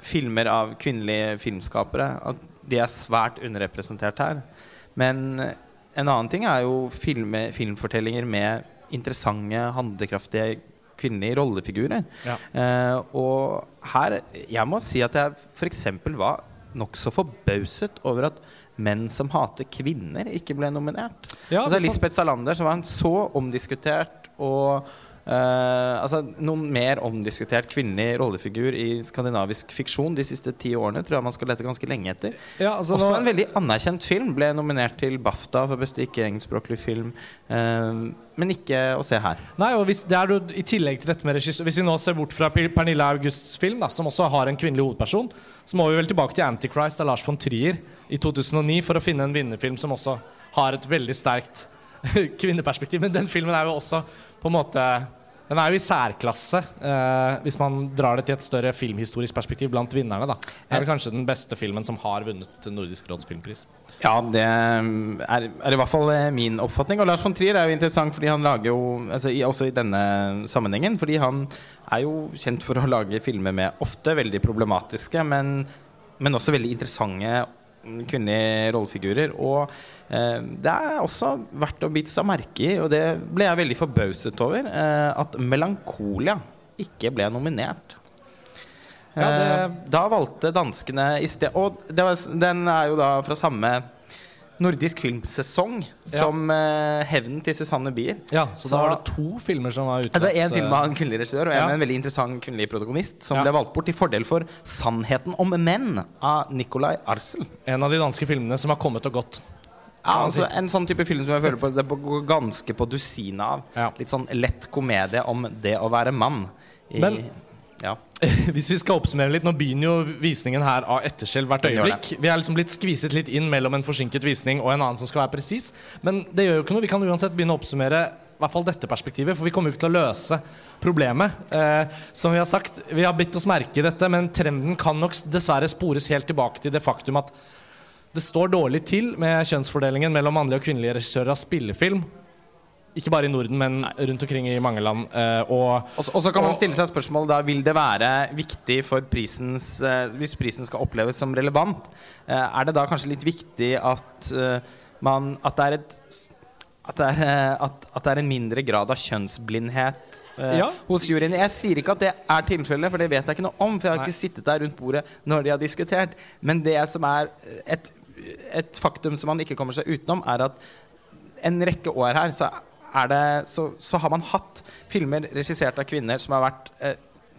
filmer av kvinnelige filmskapere. At de er svært underrepresentert her. Men en annen ting er jo filme, filmfortellinger med interessante, handlekraftige kvinnelige rollefigurer. Ja. Eh, og her Jeg må si at jeg f.eks. var nokså forbauset over at menn som hater kvinner, ikke ble nominert. Ja, altså Lisbeth Salander, som var en så omdiskutert og eh, altså Noen mer omdiskutert kvinnelig rollefigur i skandinavisk fiksjon de siste ti årene tror jeg man skal lete ganske lenge etter. Ja, altså Også nå- en veldig anerkjent film. Ble nominert til BAFTA for beste ikke-engelskspråklig film. Uh, men ikke å se her. Nei, og hvis, det er jo I tillegg til dette med regissør Hvis vi nå ser bort fra Pernille Augusts film, da, som også har en kvinnelig hovedperson, så må vi vel tilbake til 'Antichrist' av Lars von Trier i 2009 for å finne en vinnerfilm som også har et veldig sterkt kvinneperspektiv. Men den filmen er jo også på en måte Den er jo i særklasse, eh, hvis man drar det til et større filmhistorisk perspektiv blant vinnerne. da Det er vel kanskje den beste filmen som har vunnet Nordisk råds filmpris. Ja, det er, er i hvert fall eh, min oppfatning. Og Lars von Trier er jo interessant fordi han lager jo altså, i, Også i denne sammenhengen. Fordi han er jo kjent for å lage filmer med ofte veldig problematiske, men, men også veldig interessante kvinnelige rollefigurer. Og eh, det er også verdt å bite seg merke i, og det ble jeg veldig forbauset over, eh, at 'Melankolia' ikke ble nominert. Ja, det- Eh, Da valgte danskene i sted Og det var, den er jo da fra samme nordisk filmsesong som eh, 'Hevnen til Susanne Bier'. Ja, så, Så- da var det to filmer som var ute? Altså En film av en kvinnelig regissør og en Ja. med en veldig interessant kvinnelig protagonist, som Ja. ble valgt bort til fordel for 'Sannheten om menn' av Nicolai Arcel. En av de danske filmene som har kommet og gått. Ja, altså En sånn type film som jeg føler på det går ganske på dusinet av. Ja. Litt sånn lett komedie om det å være mann. I, Men- ja. Hvis vi skal oppsummere litt, Nå begynner jo visningen her av etterskjelv hvert øyeblikk. Vi er liksom blitt skviset litt inn mellom en forsinket visning og en annen som skal være presis. Men det gjør jo ikke noe. Vi kan uansett begynne å oppsummere i hvert fall dette perspektivet, for vi kommer jo ikke til å løse problemet. Eh, som vi har sagt, vi har bitt oss merke i dette, men trenden kan nok dessverre spores helt tilbake til det faktum at det står dårlig til med kjønnsfordelingen mellom mannlige og kvinnelige regissører av spillefilm ikke bare i Norden, men rundt omkring i mange land. Eh, og Og så- kan man stille seg spørsmålet da Vil det være viktig for prisens eh, Hvis prisen skal oppleves som relevant, eh, er det da kanskje litt viktig at man At det er et at det, er, at, at det er en mindre grad av kjønnsblindhet eh, Ja. hos juryen. Jeg sier ikke at det er tilfellet, for det vet jeg ikke noe om. For jeg har Nei. ikke sittet der rundt bordet når de har diskutert. Men det som er et, et faktum som man ikke kommer seg utenom, er at en rekke år her så, det, så, så har man hatt filmer regissert av kvinner som har vært eh,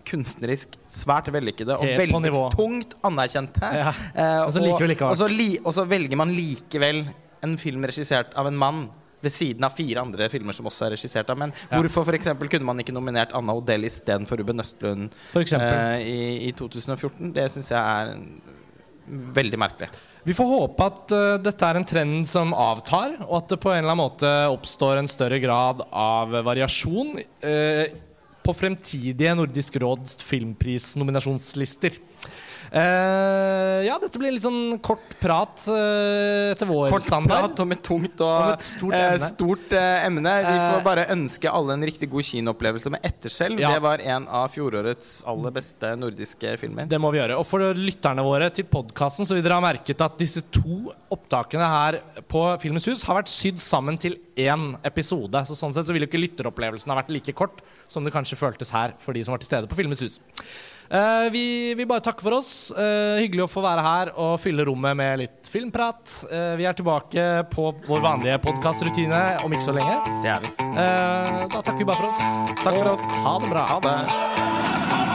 kunstnerisk svært vellykkede og Helt veldig tungt anerkjente. Ja. Eh, Og så og, så li, og så velger man likevel en film regissert av en mann. Ved siden av fire andre filmer som også er regissert av menn. Ja. Hvorfor for eksempel kunne man ikke nominert Anna Odell istedenfor Ruben Østlund eh, i, i 2014? Det syns jeg er veldig merkelig. Vi får håpe at uh, dette er en trend som avtar, og at det på en eller annen måte oppstår en større grad av variasjon uh, på fremtidige Nordisk råds filmprisnominasjonslister. Eh, ja, dette blir litt sånn kort prat uh, etter vår Kort standard. prat om et tungt og et stort eh, emne. stort, emne. Vi får bare ønske alle en riktig god kinoopplevelse med Etterskjelv. Ja. Det var en av fjorårets aller beste nordiske filmer. Det må vi gjøre. Og for lytterne våre til podkasten så vil dere ha merket at disse to opptakene her på Filmens Hus har vært sydd sammen til én episode. Så sånn sett så ville ikke lytteropplevelsen ha vært like kort som det kanskje føltes her for de som var til stede på Filmens Hus. Eh, vi vil bare takke for oss. Uh, hyggelig å få være her og fylle rommet med litt filmprat. Uh, vi er tilbake på vår vanlige podkastrutine om ikke så lenge. Det er vi. Da takker vi bare for oss. Takk for oss. Ha det bra. Ha det.